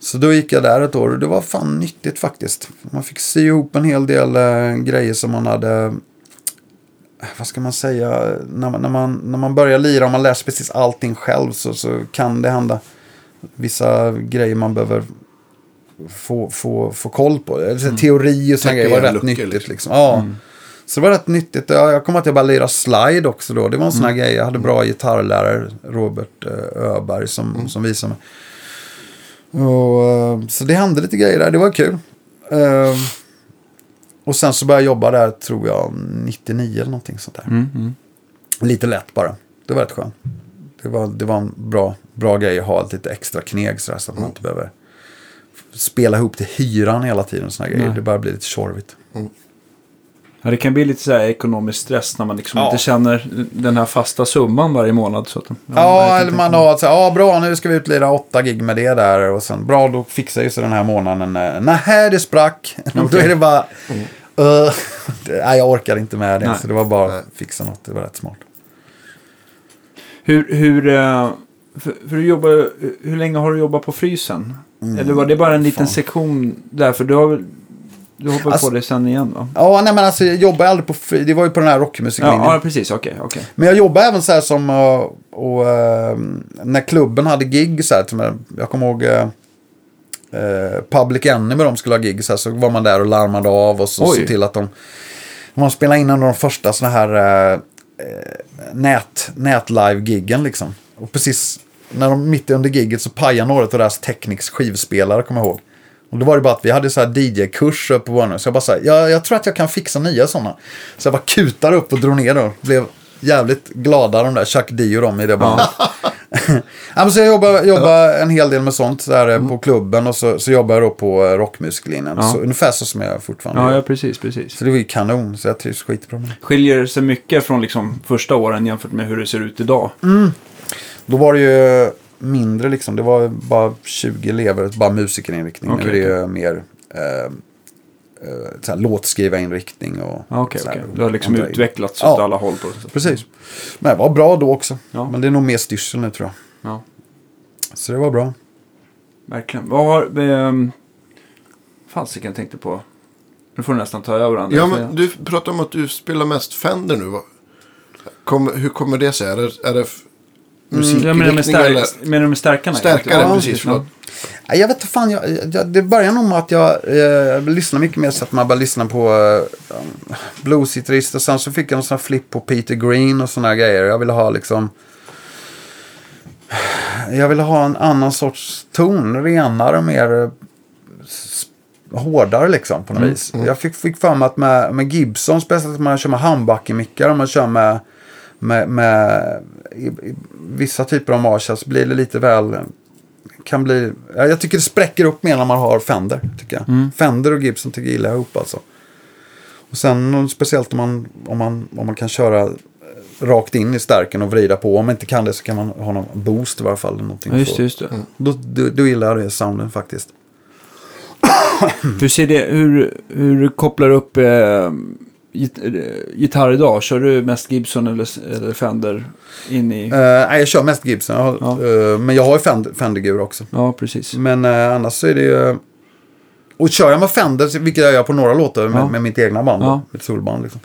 Så då gick jag där ett år och det var fan nyttigt faktiskt. Man fick sy ihop en hel del eh, grejer som man hade... eh, Vad ska man säga? När man, när man, när man börjar lira och man lär sig precis allting själv så, så kan det hända vissa grejer man behöver få, få, få koll på. Eller, Teori och sådana grejer var rätt nyttigt. liksom. Liksom. Ja. Så det var rätt nyttigt. Jag, jag kom att jag bara lira slide också då. Det var en sån här grej. Jag hade bra gitarrlärare, Robert eh, Öberg, som, som visade mig. Och, eh, så det hände lite grejer där. Det var kul. Eh, och sen så började jag jobba där, tror jag, 99 eller någonting sånt där. Mm, Lite lätt bara. Det var rätt skönt. Det var, det var en bra, bra grej att ha lite extra kneg sådär, så att man inte behöver spela ihop till hyran hela tiden. Såna grejer. Det börjar bli lite tjorvigt. Ja, det kan bli lite så här ekonomisk stress när man liksom Ja. inte känner den här fasta summan varje månad. Så att, ja, Ja, eller man har så här, ja bra nu ska vi ut och lira åtta gig med det där. Och sen, bra då fixar ju sig den här månaden. Nej, det sprack. Då är det bara, uh, det- nej jag orkar inte med det. Nej. Så det var bara att fixa något, det var rätt smart. Hur, hur, eh, för, för du jobbar, hur länge har du jobbat på frysen? Eller var det bara en liten Mm. fan. sektion där? För du har du hoppar Alltså- på det sen igen va? Ja, nej men alltså jag jobbade aldrig på det var ju på den här rockmusiklinjen. Ja, ja precis. Okej, okej. Men jag jobbade även så här som, uh, och, uh, när klubben hade gig så här, jag kommer ihåg uh, Public Enemy de skulle ha gig så här, så var man där och larmade av och så Oj. såg till att de, man spelade in en av de första såna här uh, nät, nät-live-giggen liksom. Och precis när de mitt under gigget så pajade några av deras Technics skivspelare, kommer jag ihåg. Och då var det bara att vi hade så här DJ-kurser på vår Så jag bara så här, jag, jag tror att jag kan fixa nya sådana. Så jag bara kutade upp och drog ner dem. Blev jävligt glada de där Chuck D och de i det bandet. ja, men så jag jobbar, jobbar en hel del med sånt där eh, på klubben och så, så jobbar jag då på eh, rockmusiklinjen. Ja. Så ungefär så som jag fortfarande Ja, ja, precis, precis. Så det var ju kanon, så jag trivs skitbra med det. Skiljer det sig mycket från liksom första åren jämfört med hur det ser ut idag? Då var det ju mindre liksom. Det var bara 20 elever, bara musikerinriktning. Okej, nu är det ju mer eh, eh, så här, låtskrivarinriktning och Ja, Okej, så här, okej. Det har liksom andra- utvecklats Ja. åt alla håll på. Precis. Men det var bra då också. Ja. Men det är nog mer styrsel nu tror jag. Ja, Så det var bra. verkligen. Vad har... Um, Fasiken jag tänkte på. Nu får du nästan ta över Andreas. Ja, men du pratar om att du spelar mest Fender nu. Kom, hur kommer det sig? Är det, är det f- Mm, menar med, musikriktning stär, eller? menar du med stärkarna? Stärkare, Ja, precis. Förlåt. Jag vet inte fan, jag, jag, det började nog med att jag eh, lyssnade mycket mer så att man bara lyssnade på eh, bluesgitarrist och sen så fick jag en sån här flipp på Peter Green och såna här grejer. Jag ville ha liksom jag ville ha en annan sorts ton, renare, mer eh, hårdare liksom på något vis. Jag fick, fick för mig att med, med Gibson, speciellt om man kör med handbackemickar, om man kör med, med, med i, i, vissa typer av Marshall så blir det lite väl kan bli, ja, jag tycker det spräcker upp mer när man har Fender. Tycker jag. Fender och Gibson tycker jag gillar ihop alltså. Och sen speciellt om man, om man, om man kan köra eh, rakt in i stärken och vrida på. Om man inte kan det så kan man ha någon boost i varje fall. eller Någonting Ja, just det, just det. Då, då, då gillar jag det sounden faktiskt. Hur ser det, hur, hur du kopplar upp eh, git, eh, gitarr idag? Kör du mest Gibson eller, eller Fender in i... Uh, nej, jag kör mest Gibson. Jag har, Ja. eh, men jag har ju Fender, Fender-gur också. Ja, precis. Men eh, annars så är det ju... Och kör jag med Fender, vilket jag gör på några låtar med, Ja. med mitt egna band, Ja. mitt solband. Liksom.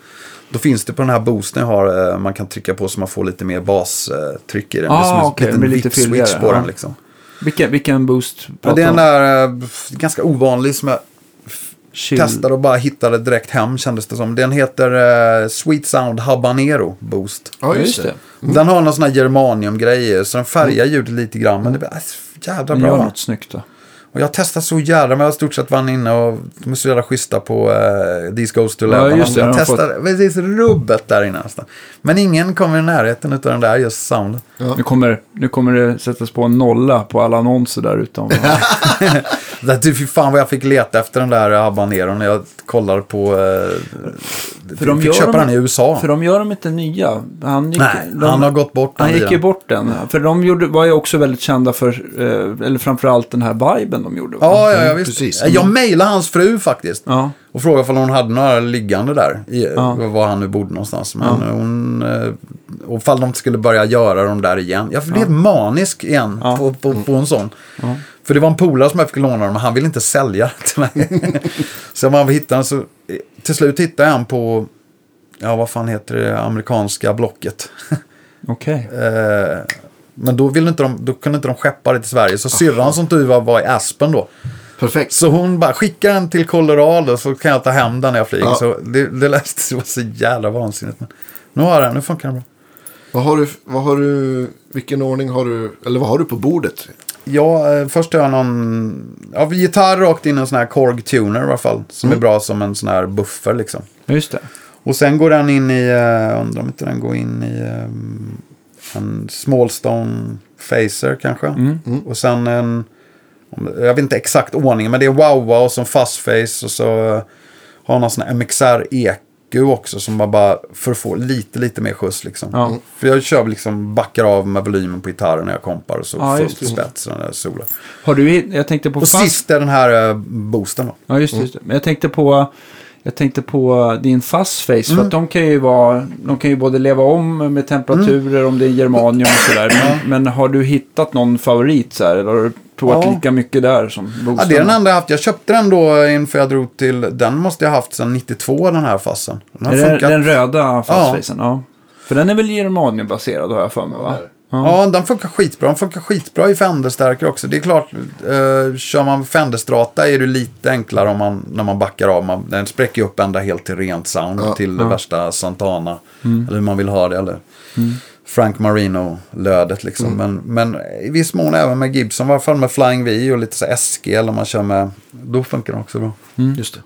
Då finns det på den här boosten jag har, man kan trycka på så man får lite mer bastryck i den. Ah, det är som en okej, liten fylligare, på ja. den liksom. Vilken, vilken boost Ja, det är en där ganska ovanlig som jag Chill. testade och bara hittade direkt hem kändes det som. Den heter eh, Sweet Sound Habanero Boost. Ja, Ja, just det. Den har någon sån här germanium-grej så den färgar ljudet lite grann. Men det blir äh, jävla Den gör bra. något snyggt då. Och jag testat så jävla, men jag har stort sett varit inne och de är så jävla schyssta på uh, These Goes to Ja, Lebanon. just det, jag de testade precis rubbet där inne nästan. Men ingen kommer i närheten av den där just sound. Nu, kommer, nu kommer det sättas på en nolla på alla annonser där ute. om- Det, du, fy fan vad jag fick leta efter den där habaneron när jag kollade på uh, För de de fick köpa dem- den i USA. För de gör dem inte nya. Han gick, Nej, de, han har gått bort den Han gick ju bort den. För de gjorde, var ju också väldigt kända för, eh, eller framförallt den här viben de gjorde. Ja, ja, ja visst. precis. Jag mejlade hans fru faktiskt. Ja. Och frågade om hon hade några liggande där. I, Ja. Var han nu bodde någonstans. Men hon... eh, Och ifall de skulle börja göra dem där igen. Jag blev manisk igen Ja. på, på, på en sån. För det var en polare som jag fick låna dem. Men han ville inte sälja till mig. så man hittade så Till slut hittade jag en på... Ja, vad fan heter det? Amerikanska Blocket. Okej. Eh, Men då, ville inte de, då kunde inte de skeppa det till Sverige. Så syrran som tur var var i Aspen då. Perfekt. Så hon bara skickar den till Colorado så kan jag ta hem den när jag flyger. Ja. Så det, det läste det var så jävla vansinnigt. Men nu har jag den, nu funkar den bra. Vad har du, vad har du, vilken ordning har du, eller vad har du på bordet? Ja, eh, först har jag någon ja, gitarr rakt in i en sån här Korg Tuner i alla fall. Som är bra som en sån här buffer liksom. Just det. Och sen går den in i, uh, undrar om inte den går in i ehm, en Smallstone Phaser kanske. Och sen en, om- jag vet inte exakt ordningen, men det är Wawa och så en Fuzzface och så uh, har någon sån här MXR EQ också som man bara för att få lite, lite mer skjuts liksom. Ja. För jag kör liksom backar av med volymen på gitarren när jag kompar och så Ja, fullt spets den där solen. Har du, jag tänkte på Och fast... sist är den här uh, boosten då. Ja, just det, det. Men jag tänkte på... Jag tänkte på din fuzzface, för att de kan ju vara, de kan ju både leva om med temperaturer om det är germanium och sådär. Men, men har du hittat någon favorit så här, eller har du provat Ja. lika mycket där som Ja, boostarna? det är den enda jag haft. Jag köpte den då inför jag drog till... Den måste jag haft sedan 92, den här fassen. Den Är funkat. den röda fuzzfacen? Ja. För den är väl germaniumbaserad har jag för mig va? Ja, den funkar skitbra. Den funkar skitbra i Fender-stärkare också. Det är klart, eh, kör man Fender-strata är det lite enklare om man, när man backar av. Man, den spräcker ju upp ända helt till rent sound. Ja, till det värsta Santana. Eller hur man vill ha det. Eller Frank Marino-lödet liksom. Men, men i viss mån även med Gibson. Fall med Flying V och lite så SG. Eller om man kör med... Då funkar den också bra. Just det.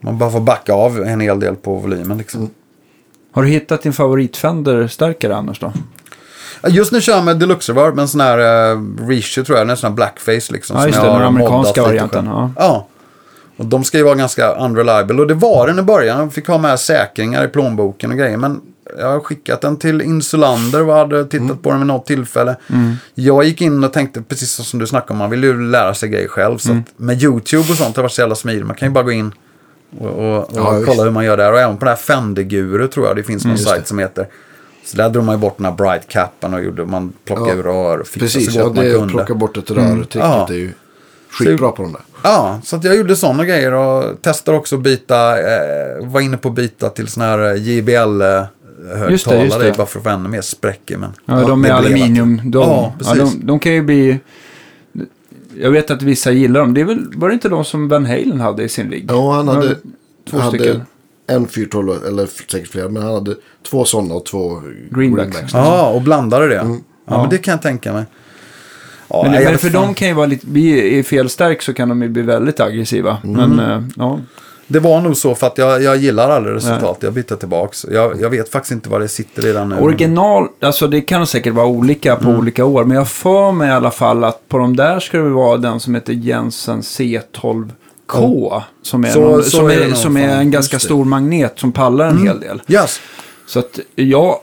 Man bara får backa av en hel del på volymen liksom. Har du hittat din favorit-Fender-stärkare annars då? Just nu kör jag med Deluxe Reverb, med en sån här uh, reissue tror jag, en sån här blackface liksom. Ja, just det, den amerikanska varianten, ja. ja. Och de ska ju vara ganska unreliable. Och det var den i början. Jag fick ha med säkringar i plånboken och grejer. Men jag har skickat den till Insulander och hade tittat Mm. på den vid något tillfälle. Jag gick in och tänkte, precis som du snackade om, man vill ju lära sig grejer själv. Så Mm. med YouTube och sånt har det varit så jävla smidigt. Man kan ju bara gå in och, och, och Ja, kolla hur man gör där. Och även på den här Fender-guru tror jag det finns någon just sajt som heter. Så där drog man ju bort den här bright capen och gjorde, man plockade Ja, ur rör och fixade Precis, så ja, gott man det kunde. plocka bort ett rörtricket Ja. är ju skitbra på de där. Ja, så att jag gjorde sådana grejer och testade också att byta, eh, var inne på att byta till sådana här JBL Just det, just högtalare det. bara för att få ännu mer spräck i. Men, Ja, de blev aluminium. De, Ja, ja, precis. de, de kan ju bli... Jag vet att vissa gillar dem. Det är väl, var det inte de som Van Halen hade i sin rigg? Ja, han hade, två han stycken. hade en 412, eller säkert flera, men han hade två sådana och två Greenbacks. Ja, och blandade det. Ja, Ja. men det kan jag tänka mig. Ja, Men, nej, men för fan. dem kan ju vara lite... bli- I fel stärk så kan de ju bli väldigt aggressiva. Mm. Men eh, ja. Det var nog så för att jag, jag gillar aldrig resultatet. Jag byter tillbaks. Jag, jag vet faktiskt inte vad det sitter i den nu. Original, alltså det kan säkert vara olika på Mm. olika år. Men jag får mig i alla fall att på de där ska det vara den som heter Jensen C12K. Som är, Så- någon, så som är som en ganska stor magnet som pallar en hel del. Yes. Så att jag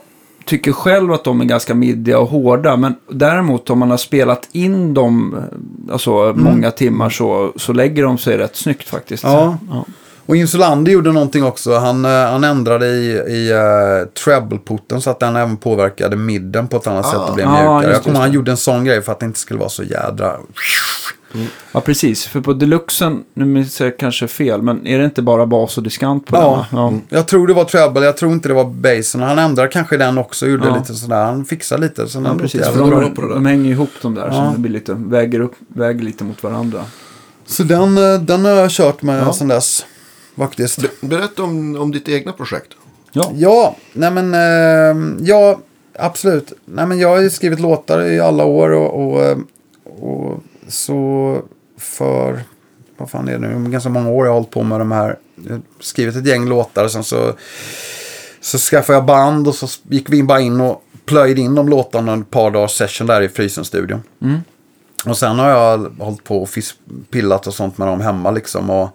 tycker själv att de är ganska middiga och hårda. Men däremot om man har spelat in dem eh, alltså, Mm. många timmar så, så lägger de sig rätt snyggt faktiskt. Ja. Ja. Och Insulander gjorde någonting också. Han, eh, han ändrade i, i uh, treble-porten så att den även påverkade midden på ett annat Ah. sätt och blev Ja, mjukare. just jag kommer han gjorde en sån grej för att det inte skulle vara så jädra... ja, precis. För på deluxen, nu minns jag kanske fel, men är det inte bara bas och diskant på Ja. den? Ja. Jag tror det var treble, jag tror inte det var basen. Han ändrade kanske den också, gjorde Ja. lite sådär. Han fixade lite. Ja, precis. För de, de hänger ihop de där, Ja. så det blir lite, väger, upp, väger lite mot varandra. Så den, eh, den har jag kört med Ja. sen dess. Faktiskt. Berätta om, om ditt egna projekt. Ja, Ja, nej men, eh, ja, absolut. Nej men jag har ju skrivit låtar i alla år och, och, eh, och så för, vad fan är det nu, ganska många år jag har hållit på med de här, jag har skrivit ett gäng låtar och sen så, så skaffade jag band och så gick vi bara in och plöjde in de låtarna en par dagars session där i Frysen-studion. Och sen har jag hållit på och pillat och sånt med dem hemma liksom. Och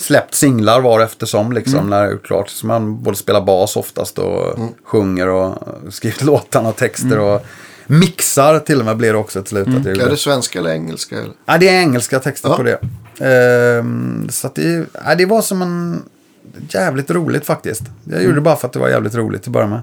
släppt singlar var eftersom liksom Mm. när det är klart. Så man både spelar bas oftast och sjunger och skriver låtarna och texter Mm. och mixar till och med blir det också till slut. Jag Är det svenska eller engelska? Eller? Ja, det är engelska texter Ja. på det. Ehm, så att det, ja, det var som en jävligt roligt faktiskt. Jag Mm. gjorde det bara för att det var jävligt roligt att börja med.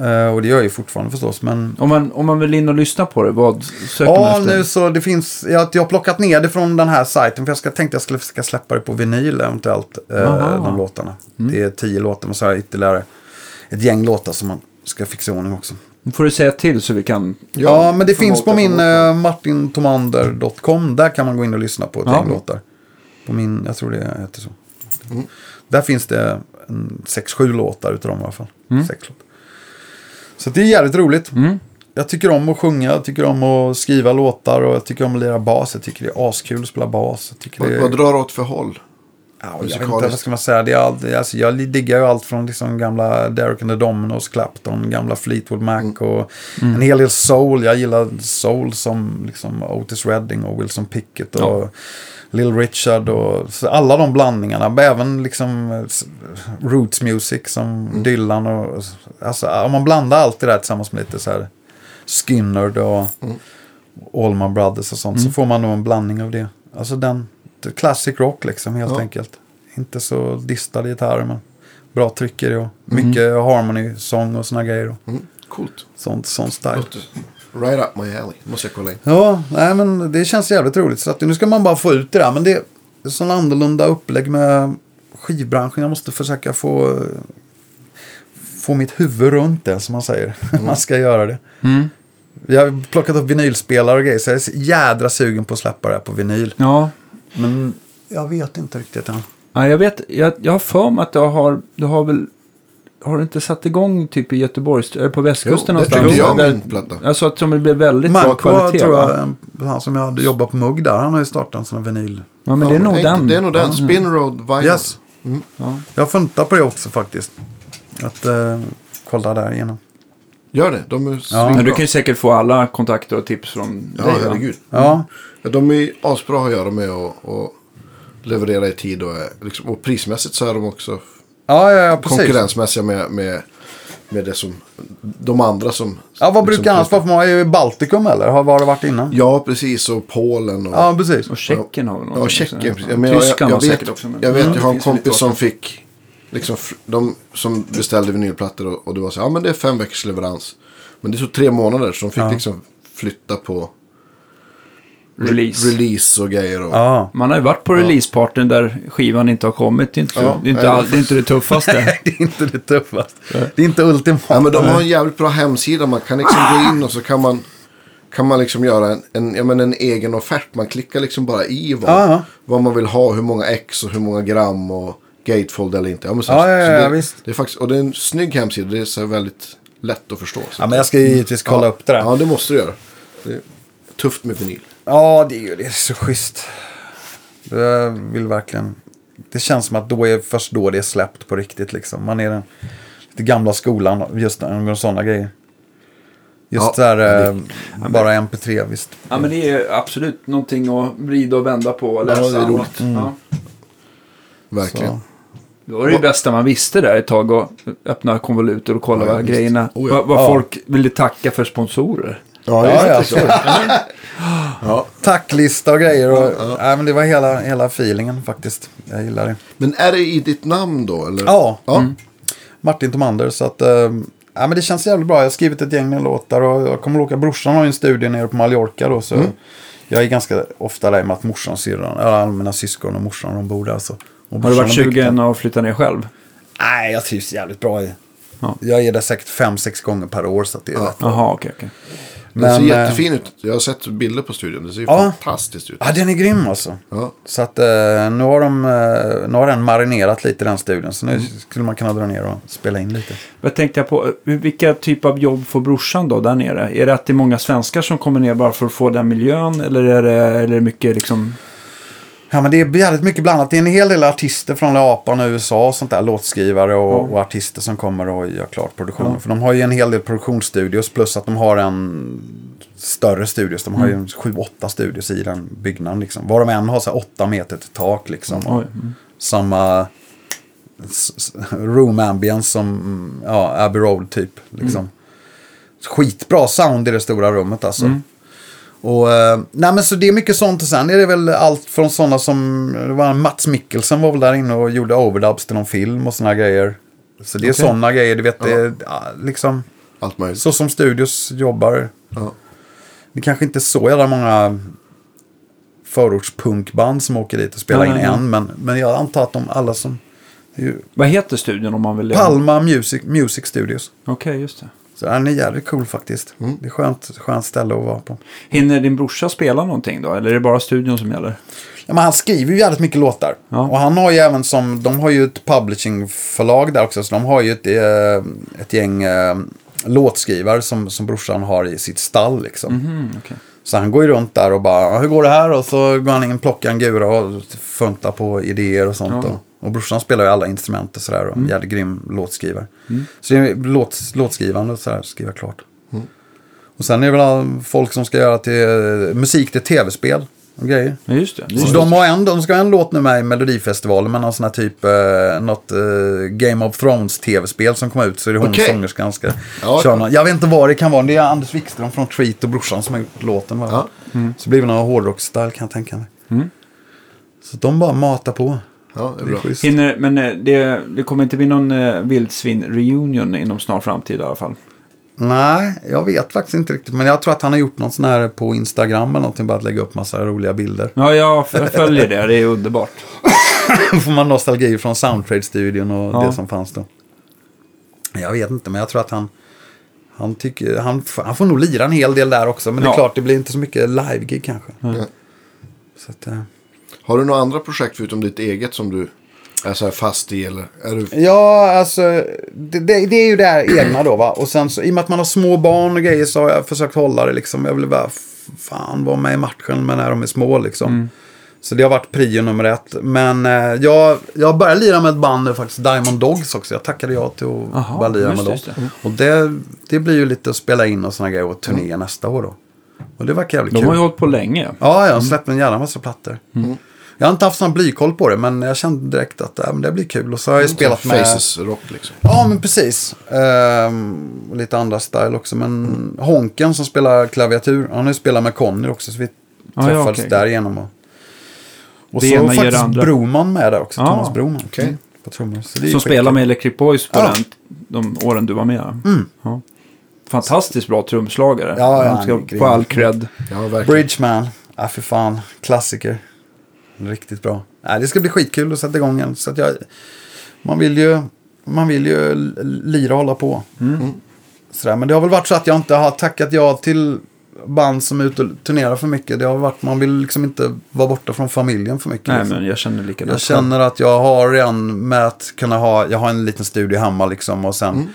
Eh, och det gör jag ju fortfarande förstås. Men Om man, om man vill in och lyssna på det, vad söker man Ja, efter? nu så det finns, jag, jag har plockat ner det från den här sajten för jag ska, tänkte jag skulle ska släppa det på vinyl eventuellt, eh, de låtarna. Det är tio låtar men så har jag ytterligare ett gäng låtar som man ska fixa i ordning också. Nu får du säga till så vi kan... Ja, men det finns på min uh, martintomander.com, där kan man gå in och lyssna på ett Ja. gäng låtar. På min, jag tror det heter så. Där finns det en, sex, sju låtar utav dem i alla fall. Sex låtar. Så det är jävligt roligt. Jag tycker om att sjunga, jag tycker om att skriva låtar och jag tycker om att lira bas. Jag tycker det är askul att spela bas. Vad, det är, vad drar åt för håll? ja, jag vet inte, vad ska man säga? Det är allt, alltså, jag diggar ju allt från liksom gamla Derek and the Dominos, Clapton, gamla Fleetwood Mac och en hel del soul. Jag gillar soul som liksom Otis Redding och Wilson Pickett och Ja. Little Richard och så alla de blandningarna. Även liksom eh, roots music som Dylan och alltså om man blandar allt det där tillsammans med lite så här Skinner och Allman Brothers och sånt så får man nog en blandning av det. Alltså den classic rock liksom helt Ja. enkelt. Inte så distade gitarrer men bra tryck i det och mycket harmony, sång och såna grejer. Och Mm, coolt. sånt, sån style. Låter right up my alley. Måste jag kolla in. Ja, nej men det känns jävligt roligt. Så att nu ska man bara få ut det där. Men det är sån annorlunda upplägg med skivbranschen. Jag måste försöka få, få mitt huvud runt det som man säger. man ska göra det. Mm. Vi har plockat upp vinylspelare och grejer. Så jag är så jädra sugen på att släppa det här på vinyl. Ja, Men jag vet inte riktigt än. Ja, jag vet, jag, jag har för mig att du har, du har väl, har du inte satt igång typ i Göteborg, eller på västkusten Jo, det någonstans? tyckte jag om Där- min platta. Alltså att det blev väldigt bra Marco kvalitet. tror jag, va? han som jag hade jobbat på Mugg där. Han har ju startat en sån här vinyl. Ja, men det är nog den. Det är nog den. Ja. Spin Road Vinyl. Yes. Ja. Jag funtar på det också faktiskt. Att eh, kolla där igenom. Gör det. De är Ja. Men du kan ju säkert få alla kontakter och tips från Ja, dig, herregud. Ja, Ja, de är asbra att göra med och, och leverera i tid. Och, är liksom, och prismässigt så är de också ja, ja, ja precis. konkurrensmässiga med, med, med det som de andra som... Ja, vad liksom brukar annars vara för många? Är det Baltikum eller? Har var det varit innan? Ja, precis. Och Polen och... Ja, precis. Och Tjeckien har väl något Ja, också. Tjeckien. Ja. Ja, men jag, jag, Tyskland jag, har vet, säkert också. men- jag vet, Mm, jag har en kompis som fick, liksom, de som beställde vinylplattor och, och det var så ja men det är fem veckors leverans. Men det tog tre månader så de fick Ja. liksom flytta på Release. release och grejer. Och, Ja. Man har ju varit på releasepartyn där skivan inte har kommit. Det är inte, Ja, det, är inte nej, all, det- är inte det tuffaste. det är inte det tuffaste. Det är inte ultimat. Ja, men de har en jävligt bra hemsida. Man kan liksom gå in och så kan man, kan man liksom göra en, en, ja, men en egen offert. Man klickar liksom bara i vad, Ja, vad man vill ha, hur många ex och hur många gram och gatefold eller inte. Ja, men så, Ja, ja, så ja, det, visst. Det är faktiskt, och det är en snygg hemsida. Det är så väldigt lätt att förstå. Så Ja, men jag ska ju givetvis kolla upp det där. Ja, det måste du göra. Det är tufft med vinyl. Ja, det är ju det. är så schysst. Jag vill verkligen... Det känns som att då är först då det är släppt på riktigt liksom. Man är den lite gamla skolan, just några sådana grejer. Just Ja, så här, ja, eh, bara MP3, visst. Ja, men det är absolut någonting att vrida och vända på och Ja, läsa. det är roligt. Ja. Verkligen. Så. Då var det ju bästa man visste där ett tag och öppna konvoluter och kolla Ja, grejerna, Oh, ja. vad, vad Ja. folk ville tacka för sponsorer. Ja, Ja, ja. ja. Tacklista och grejer. Och, Nej, men det var hela, hela feelingen faktiskt. Jag gillar det. Men är det i ditt namn då? Eller? Ja, ja. Martin Tomander. Så att, eh, ja, men det känns jävligt bra. Jag har skrivit ett gäng med låtar och jag kommer att åka. Brorsan har ju en studio nere på Mallorca då. Så jag är ganska ofta där med att morsan, syrran, ja, alla mina syskon och morsan de bor där. Så. Och Har du varit byggt sugen den. att flytta ner själv? Nej, jag trivs jävligt bra i. Ja. Jag är där säkert fem, sex gånger per år. Så att det är Ja. Jaha, okej, okej. Den ser Men, eh, jättefin ut. Jag har sett bilder på studion. Det ser ju Ja. fantastiskt ut. Ja, den är grym alltså. Ja. Så att eh, nu, har de, eh, nu har den marinerat lite den studion. Så Mm. nu skulle man kunna dra ner och spela in lite. Vad tänkte jag på? Vilka typ av jobb får brorsan då där nere? Är det att det är många svenskar som kommer ner bara för att få den miljön? Eller är det, eller är det mycket liksom... Ja men det är jävligt mycket blandat. Det är en hel del artister från Japan och USA och sånt där. Låtskrivare och, och artister som kommer och gör klart produktionen. Ja. För de har ju en hel del produktionsstudios plus att de har en större studios. De har ju sju, åtta studios i den byggnaden. Liksom. Var de än har så här åtta meter till tak. Liksom. Och. Mm. Samma room ambience som mm, ja, Abbey Road typ. Liksom. Skitbra sound i det stora rummet alltså. Och, eh, nej men så det är mycket sånt och sen är det väl allt från sådana som, det var Mats Mikkelsen var väl där inne och gjorde overdubs till någon film och sådana grejer. Så det är Okej. sådana grejer, du vet, det ja, liksom Allt möjligt. så som studios jobbar. Ja. Det kanske inte är så jävla många förortspunkband som åker dit och spelar Nej, in nej, än. Men, men jag antar att de alla som... det ju Vad heter studion om man vill... Palma Music, Music Studios. Okej, just det. Så den är jävligt cool faktiskt. Mm. Det är skönt, skönt ställe att vara på. Hinner din brorsa spela någonting då? Eller är det bara studion som gäller? Ja, men han skriver ju jävligt mycket låtar. Ja. Och han har ju även som, de har ju ett publishingförlag där också. Så de har ju ett, eh, ett gäng eh, låtskrivare som, som brorsan har i sitt stall liksom. Mhm, okej. Så han går ju runt där och bara, hur går det här? Och så går han in och plockar en gura och funtar på idéer och sånt. Ja. Mm. Och, och brorsan spelar ju alla instrument och sådär. Och en jävligt grym låtskrivare. Så det är låt, låtskrivande och sådär, skriva klart. Mm. Och sen är det väl folk som ska göra till musik till tv-spel och grejer. Ja, just det. Så de, har en, de ska ha en låt nu med i Melodifestivalen med någon sån här typ, eh, något eh, Game of Thrones tv-spel som kom ut. Så är det hon Okej. sångerskan ska Ja, köra någon. Jag vet inte vad det kan vara. Det är Anders Wikström från Treat och brorsan som har gjort låten. Ja. Så blir det någon hårdrocksstyle kan jag tänka mig. Så de bara matar på. Ja, det är Det är bra. Hinner, men eh, det, det kommer inte bli någon eh, vildsvin-reunion inom snar framtid i alla fall. Nej, jag vet faktiskt inte riktigt. Men jag tror att han har gjort något sån här på Instagram eller någonting. Bara att lägga upp massa roliga bilder. Ja, jag f- följer det. Det är underbart. Får man nostalgi från Soundtrade-studion och Ja. det som fanns då. Jag vet inte, men jag tror att han... Han, tycker, han, f- han får nog lira en hel del där också. Men det är klart, det blir inte så mycket live-gig kanske. Ja. Så att, eh. Har du några andra projekt förutom ditt eget som du är så här fast i? Eller är du... Ja, alltså det, det, det är ju det här egna då va. Och sen så i och med att man har små barn och grejer så har jag försökt hålla det liksom. Jag vill bara fan vara med i matchen men när de är små liksom. Så det har varit prio nummer ett. Men eh, jag, jag började lira med ett band nu faktiskt, Diamond Dogs också. Jag tackade ja till att Aha, bara lira med det, dem. det. Och det, det blir ju lite att spela in och sådana grejer och turné nästa år då. Och det verkar jävligt De kul. har ju hållit på länge. Ja, jag har släppt en jävla massa plattor. Jag har inte haft sån blykoll på det, men jag kände direkt att äh, men det blir kul. Och så har jag ju spelat med... Faces rock liksom. Ja, men precis. Ehm, lite andra style också. Men Honken som spelar klaviatur, han har ju spelat med Conny också. Så vi Ja, ja, träffades okej. därigenom. Och, och Det så det faktiskt andra. Broman med där också. Ja, Thomas Broman. okej. Mm, På trummor. Som spelar med Electric Boys på Ja. den, de åren du var med. Mm. Ja. Fantastiskt bra trumslagare. Ja, ja, Han ska få all cred. Ja, verkligen. Bridgeman. Ja, för fan. Klassiker. Riktigt bra. Nej, det ska bli skitkul att sätta igång en. Så att jag, man vill ju, man vill ju lira och hålla på. Mm. Sådär. Men det har väl varit så att jag inte har tackat ja till band som är ute och turnerar för mycket. Det har varit, man vill liksom inte vara borta från familjen för mycket. Nej, liksom. men jag känner likadant. Jag känner att jag har redan med att kunna ha, jag har en liten studio hemma liksom och sen Mm.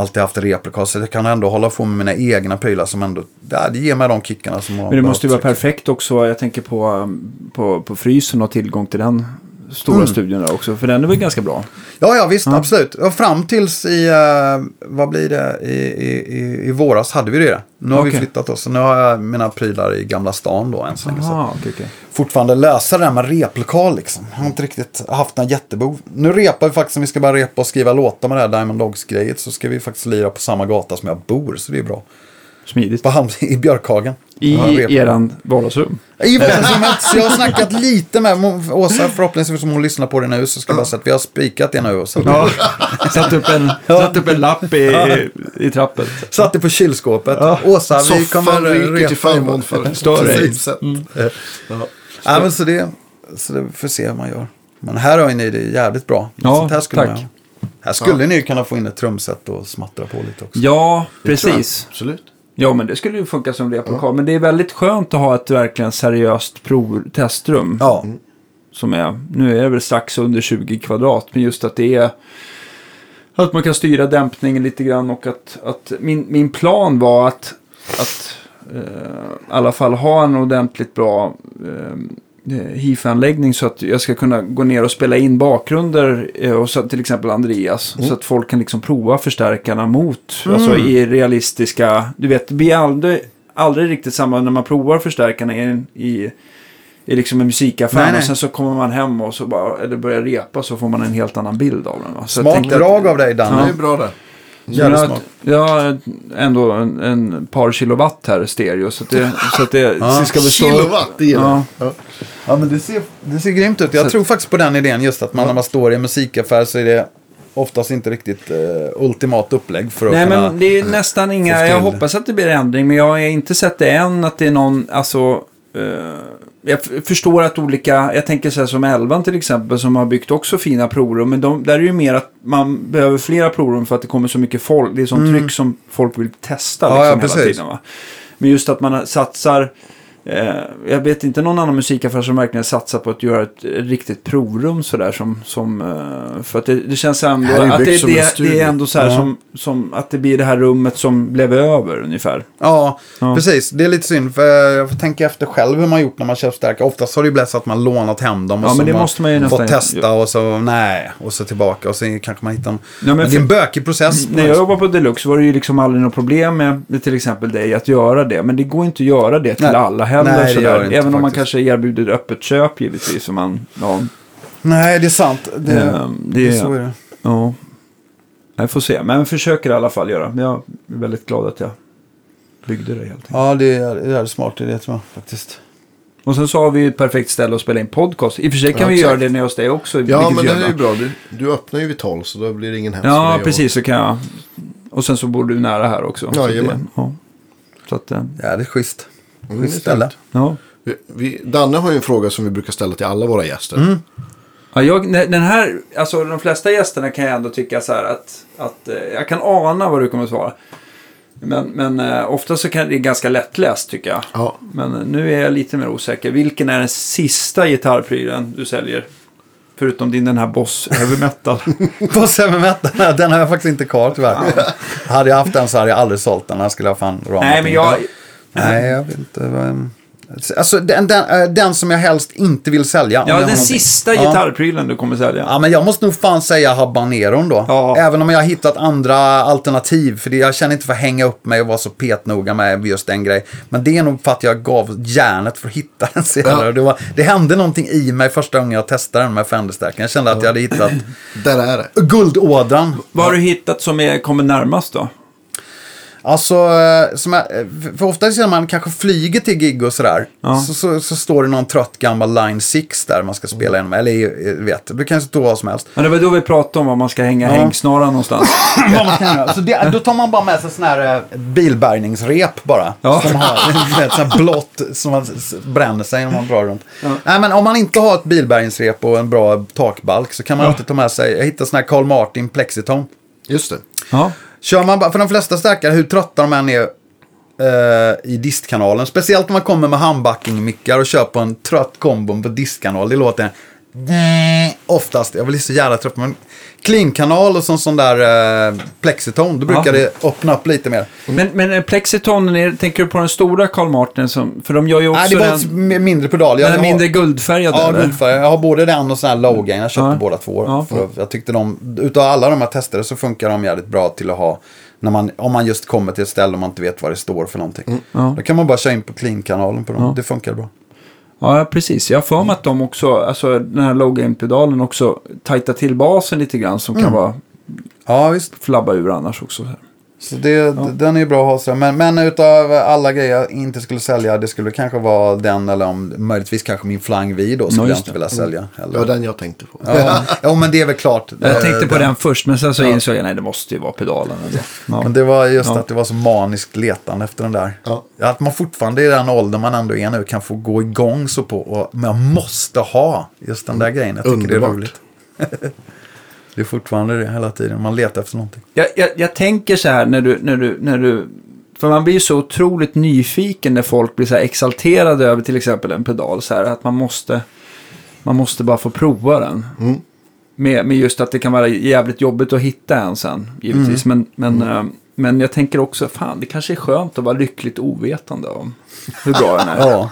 alltid haft replokal. Så jag kan ändå hålla på med mina egna prylar som ändå, det, ger mig de kickarna som Men det måste ju vara perfekt också. Jag tänker på, um, på, på frysen och tillgång till den stora Mm. studion där också. För den är väl ganska bra. Ja, ja visst, absolut. Och fram tills i, eh, vad blir det, I, i, i, i våras hade vi det. Nu har vi Okej. flyttat oss. Så nu har jag mina prylar i Gamla stan då än så länge. Så Aha, okej, okej. fortfarande lösa det där med replokal liksom. Jag har inte riktigt haft någon jättebov. Nu repar vi faktiskt, om vi ska bara repa och skriva låtar med det här Diamond Dogs-grejet. Så ska vi faktiskt lira på samma gata som jag bor, så det är bra. Smidigt. På hamn, I Björkhagen. I Ja, eran vardagsrum. I vardagsrummet. Så jag har snackat lite med Åsa, förhoppningsvis om hon lyssnar på det nu. Så ska jag bara säga att vi har spikat det nu. Så Ja, satt upp en, satt upp en lapp i, i trappet. Satt det på kylskåpet. Åsa, vi Soffan kommer ryker till förmån för Större. Precis. Ja. Ja, men så det, så det får se hur man gör. Men här har ni det jävligt bra. Ja, Sånt här skulle tack. Man, här skulle ni kunna få in ett trumset och smattra på lite också. Ja, precis. Absolut. Ja, men det skulle ju funka som replokal. Men det är väldigt skönt att ha ett verkligen seriöst prov testrum. Ja, Som är, nu är det väl strax under 20 kvadrat. Men just att det är att man kan styra dämpningen lite grann. Och att, att min, min plan var att, att eh, i alla fall ha en ordentligt bra eh, hifi-anläggning så att jag ska kunna gå ner och spela in bakgrunder eh, och så, till exempel Andreas. Så att folk kan liksom prova förstärkarna mot, alltså i realistiska, du vet, det blir aldrig, aldrig riktigt samma när man provar förstärkarna i, i, i liksom en musikaffär. Nej, nej. Och sen så kommer man hem och så bara, eller börjar repa så får man en helt annan bild av den. Va? Så jag Smart tänkte att- drag av dig, Det är Danne. ju bra det. Jävligt jag, smart. jag har ändå en, en par kilowatt här stereo. Så att det, så att det, Ja. det ska bestå... Kilowatt, det Ja. Ja. Ja, men det ser, det ser grymt ut. Jag Så- tror faktiskt på den idén just att man när man står i en musikaffär så är det oftast inte riktigt eh, ultimat upplägg för att Nej kunna... men det är nästan inga, jag hoppas att det blir ändring men jag har inte sett det än att det är någon, alltså jag f- förstår att olika, jag tänker så här som Elvan till exempel som har byggt också fina provrum men de, där är det ju mer att man behöver flera provrum för att det kommer så mycket folk, det är sånt tryck som folk vill testa Mm. Ja, liksom ja, hela precis. tiden va. Men just att man satsar Eh, jag vet inte någon annan musikaffär som verkligen satsar på att göra ett riktigt provrum sådär som, som eh, för att det, det känns ändå Det att det, det, det är ändå så här Ja. som, som att det blir det här rummet som blev över ungefär. Ja, Ja. precis. Det är lite synd. För jag får tänka efter själv hur man gjort när man köpt stärkare. Oftast har det ju blivit så att man lånat hem dem. Och Ja, så men det måste man ju fått nästan- testa och så nej. Och så tillbaka och så kanske man hittar en... men men det är en bökig process. När jag jobbade på Deluxe var det ju liksom aldrig något problem med, med till exempel dig att göra det. Men det går inte att göra det till Nej. alla heller. Nej, det sådär. det inte Även om man faktiskt. kanske erbjuder öppet köp givetvis. Om man, ja, Nej, det är sant. Det, Ehm, det är- så är det. ja. Jag får se. Men jag försöker i alla fall göra. Men jag är väldigt glad att jag byggde det helt enkelt. Ja, det är, det är smart idé tror jag faktiskt. Och sen så har vi ju ett perfekt ställe att spela in podcast. I och för sig kan Ja, vi exakt. göra det nere hos dig också. Ja, men det är ju bra. Du, du öppnar ju vid 12 så då blir det ingen hemsk Ja, precis. Så kan jag. Och sen så bor du nära här också. Ja, så det, ja. Så att, Ja, det är schysst. Mm, ställe. ja. Vi, vi, Danne har ju en fråga som vi brukar ställa till alla våra gäster. Mm. Ja, jag, den här, alltså de flesta gästerna kan jag ändå tycka så här att, att eh, jag kan ana vad du kommer att svara. Men, men eh, ofta så kan det är ganska lättläst tycker jag. Ja. Men eh, nu är jag lite mer osäker. Vilken är den sista gitarrprylen du säljer? Förutom din den här Boss Heavy Metal. På Seven Metal, den har jag faktiskt inte kvar tyvärr. hade jag haft den så hade jag aldrig sålt den. Den skulle jag fan ramat Nej, men jag... Nej, jag vet inte. Alltså den, den, eh, den som jag helst inte vill sälja. Ja, den någonting. sista Ja. gitarrprylen du kommer sälja. Ja, men jag måste nog fan säga habaneron då. Ja. Även om jag har hittat andra alternativ. För det, jag känner inte för att hänga upp mig och vara så petnoga med just den grejen. Men det är nog för att jag gav järnet för att hitta den senare. Ja. Det, var, det hände någonting i mig första gången jag testade den med Fenderstärken. Jag kände att jag hade hittat Där är det. guldådran. Vad har du hittat som är, kommer närmast då? Alltså, eh, som jag, eh, för- ofta ser man kanske flyger till gig och sådär. Ja. Så, så, så står det någon trött gammal line 6 där man ska spela igenom. Eller eh, vet, det kan stå vad som helst. Ja, det var då vi pratade om var man ska hänga Ja. hängsnaran någonstans. Så det, då tar man bara med sig sån här bilbärgningsrep bara. Ja. Som har vet, sån här blått som man bränner sig när man drar runt. Nej, men om man inte har ett bilbärgningsrep och en bra takbalk så kan man alltid ta med sig, jag hittade sån här Carl Martin Plexiton. Just det. Ja. Kör man bara, för de flesta stackare hur trötta de än är eh, i distkanalen. Speciellt när man kommer med handbacking-mickar och kör på en trött kombo på distkanal. Det låter oftast, jag blir så jävla trött. Men clean-kanal och sån, sån där eh, plexiton, då brukar Ja. det öppna upp lite mer. Men, men eh, Plexitonen, är, tänker du på den stora Carl Martin? Som, för de gör ju också Nej, det var den, en mindre pedal. Jag den har- mindre guldfärgade. Ja, eller? guldfärg. Jag har både den och sån här low gain. Jag köpte Ja. båda två. Ja. För jag tyckte de, utav alla de jag testade så funkar de jävligt bra till att ha. När man, om man just kommer till ett ställe och man inte vet vad det står för någonting. Mm. Ja. Då kan man bara köra in på clean-kanalen på dem. Det funkar bra. Ja, precis. Jag har för mig att de också, alltså den här low gain-pedalen också tajtar till basen lite grann som Mm. kan vara Ja, visst. flabba ur annars också. Så det, den är ju bra att ha. Så. Men, men utav alla grejer jag inte skulle sälja, det skulle kanske vara den eller om möjligtvis kanske min Flying V då, skulle Ja, jag inte det. vilja sälja. Det Heller. var den jag tänkte på. Ja, ja, men det är väl klart. Jag Eh, tänkte på den. den först, men sen så insåg jag nej, det måste ju vara pedalen. eller? Ja. Men det var just Ja. att det var så maniskt letande efter den där. Ja. Att man fortfarande i den åldern man ändå är nu kan få gå igång så på. Och, men jag måste ha just den där grejen. Jag tycker det är Underbart. roligt. det är fortfarande det hela tiden. Man letar efter någonting. Jag, jag, jag tänker så här när du, när du, när du, för man blir ju så otroligt nyfiken när folk blir så här exalterade över till exempel en pedal. Så här, att man måste, man måste bara få prova den. Mm. Med, med just att det kan vara jävligt jobbigt att hitta en sen, givetvis. Men, men, eh, men jag tänker också, fan det kanske är skönt att vara lyckligt ovetande om hur bra den är. Ja.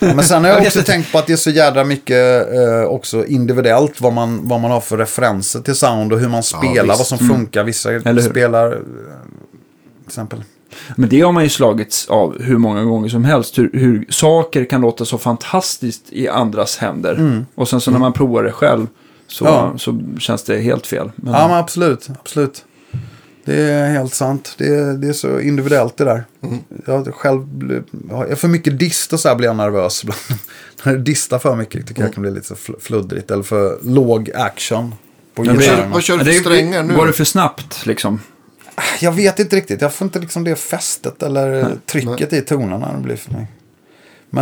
Men sen har Jag också tänkt på att det är så jädra mycket eh, också individuellt vad man, vad man har för referenser till sound och hur man spelar, visst. vad som funkar. Vissa Eller hur? spelar, eh, till exempel. Men det har man ju slagits av hur många gånger som helst. Hur, hur saker kan låta så fantastiskt i andras händer. Och sen så när man provar det själv så, Ja. så känns det helt fel. Men, Ja, men absolut. absolut. Det är helt sant. Det är, det är så individuellt det där. Jag själv jag för mycket dist och så här blir jag nervös ibland. När det distar för mycket tycker jag kan bli lite fluddrigt. Eller för låg action på det- gitarrerna. Vad kör du för det, strängar nu? Går det för snabbt liksom? Jag vet inte riktigt. Jag får inte liksom det fästet eller trycket i tonerna. Det blir för mig.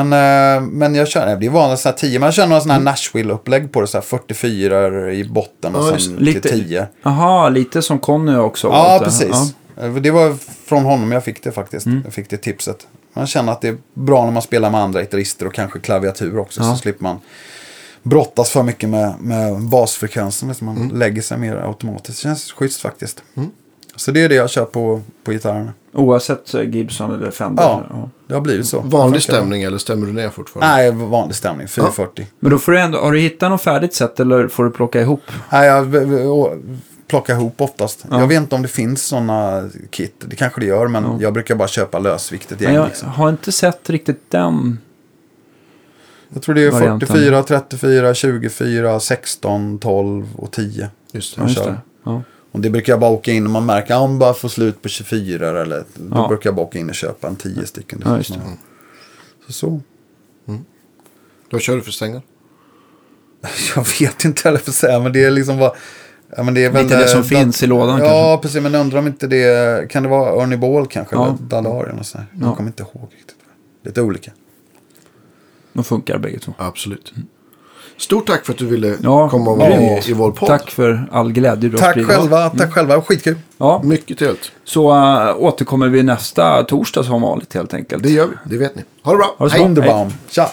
Men, eh, men jag kör, det blir vanligt så här 10. Men jag kör några sådana här Nashville-upplägg på det. Så här 44 i botten och Ja, sen det. till Lite- 10. Jaha, lite som Conny också. Ja, precis. Ja. Eh, Det var från honom jag fick det faktiskt. Jag fick det tipset. Man känner att det är bra när man spelar med andra gitarrister och kanske klaviatur också. Ja. Så slipper man brottas för mycket med, med basfrekvensen. Liksom man lägger sig mer automatiskt. Det känns schysst faktiskt. Så det är det jag kör på, på gitarrerna. Oavsett eh, Gibson eller Fender. Ja, det har blivit så. Vanlig stämning eller stämmer du ner fortfarande? Nej, vanlig stämning. 440. Men då får du ändå, har du hittat något färdigt sätt eller får du plocka ihop? Nej, jag plockar ihop oftast. Ja. Jag vet inte om det finns sådana kit. Det kanske det gör, men jag brukar bara köpa lösviktet Men gäng. jag liksom. har inte sett riktigt den. Jag tror det är varianten. 44, 34, 24, 16, 12 och 10. Just det. Man Just kör. det. Ja. Och det brukar jag bara åka in och man märker att man bara får slut på 24 eller då Ja. brukar jag bara åka in och köpa en 10 stycken. Ja, just det. Så, så. Vad kör du för strängar? Jag vet inte heller för att säga, men det är liksom vad... Ja, men det är väl, Lite det som eh, finns i lådan Ja, kanske. precis. Men jag undrar om inte det... Kan det vara Ernie Ball kanske? Ja. Eller Dalarien och så här. Jag Ja. kommer inte ihåg riktigt. Lite olika. De funkar bägge två. Absolut. Stort tack för att du ville Ja, komma och vara med i vår podd. Tack för all glädje du har Tack spridit. själva. Tack själva. Skitkul. Ja, Mycket trevligt. så äh, återkommer vi nästa torsdag som vanligt helt enkelt. Det gör vi, det vet ni. Ha det bra. Ha det så Hej. bra. Wunderbaum. Tja.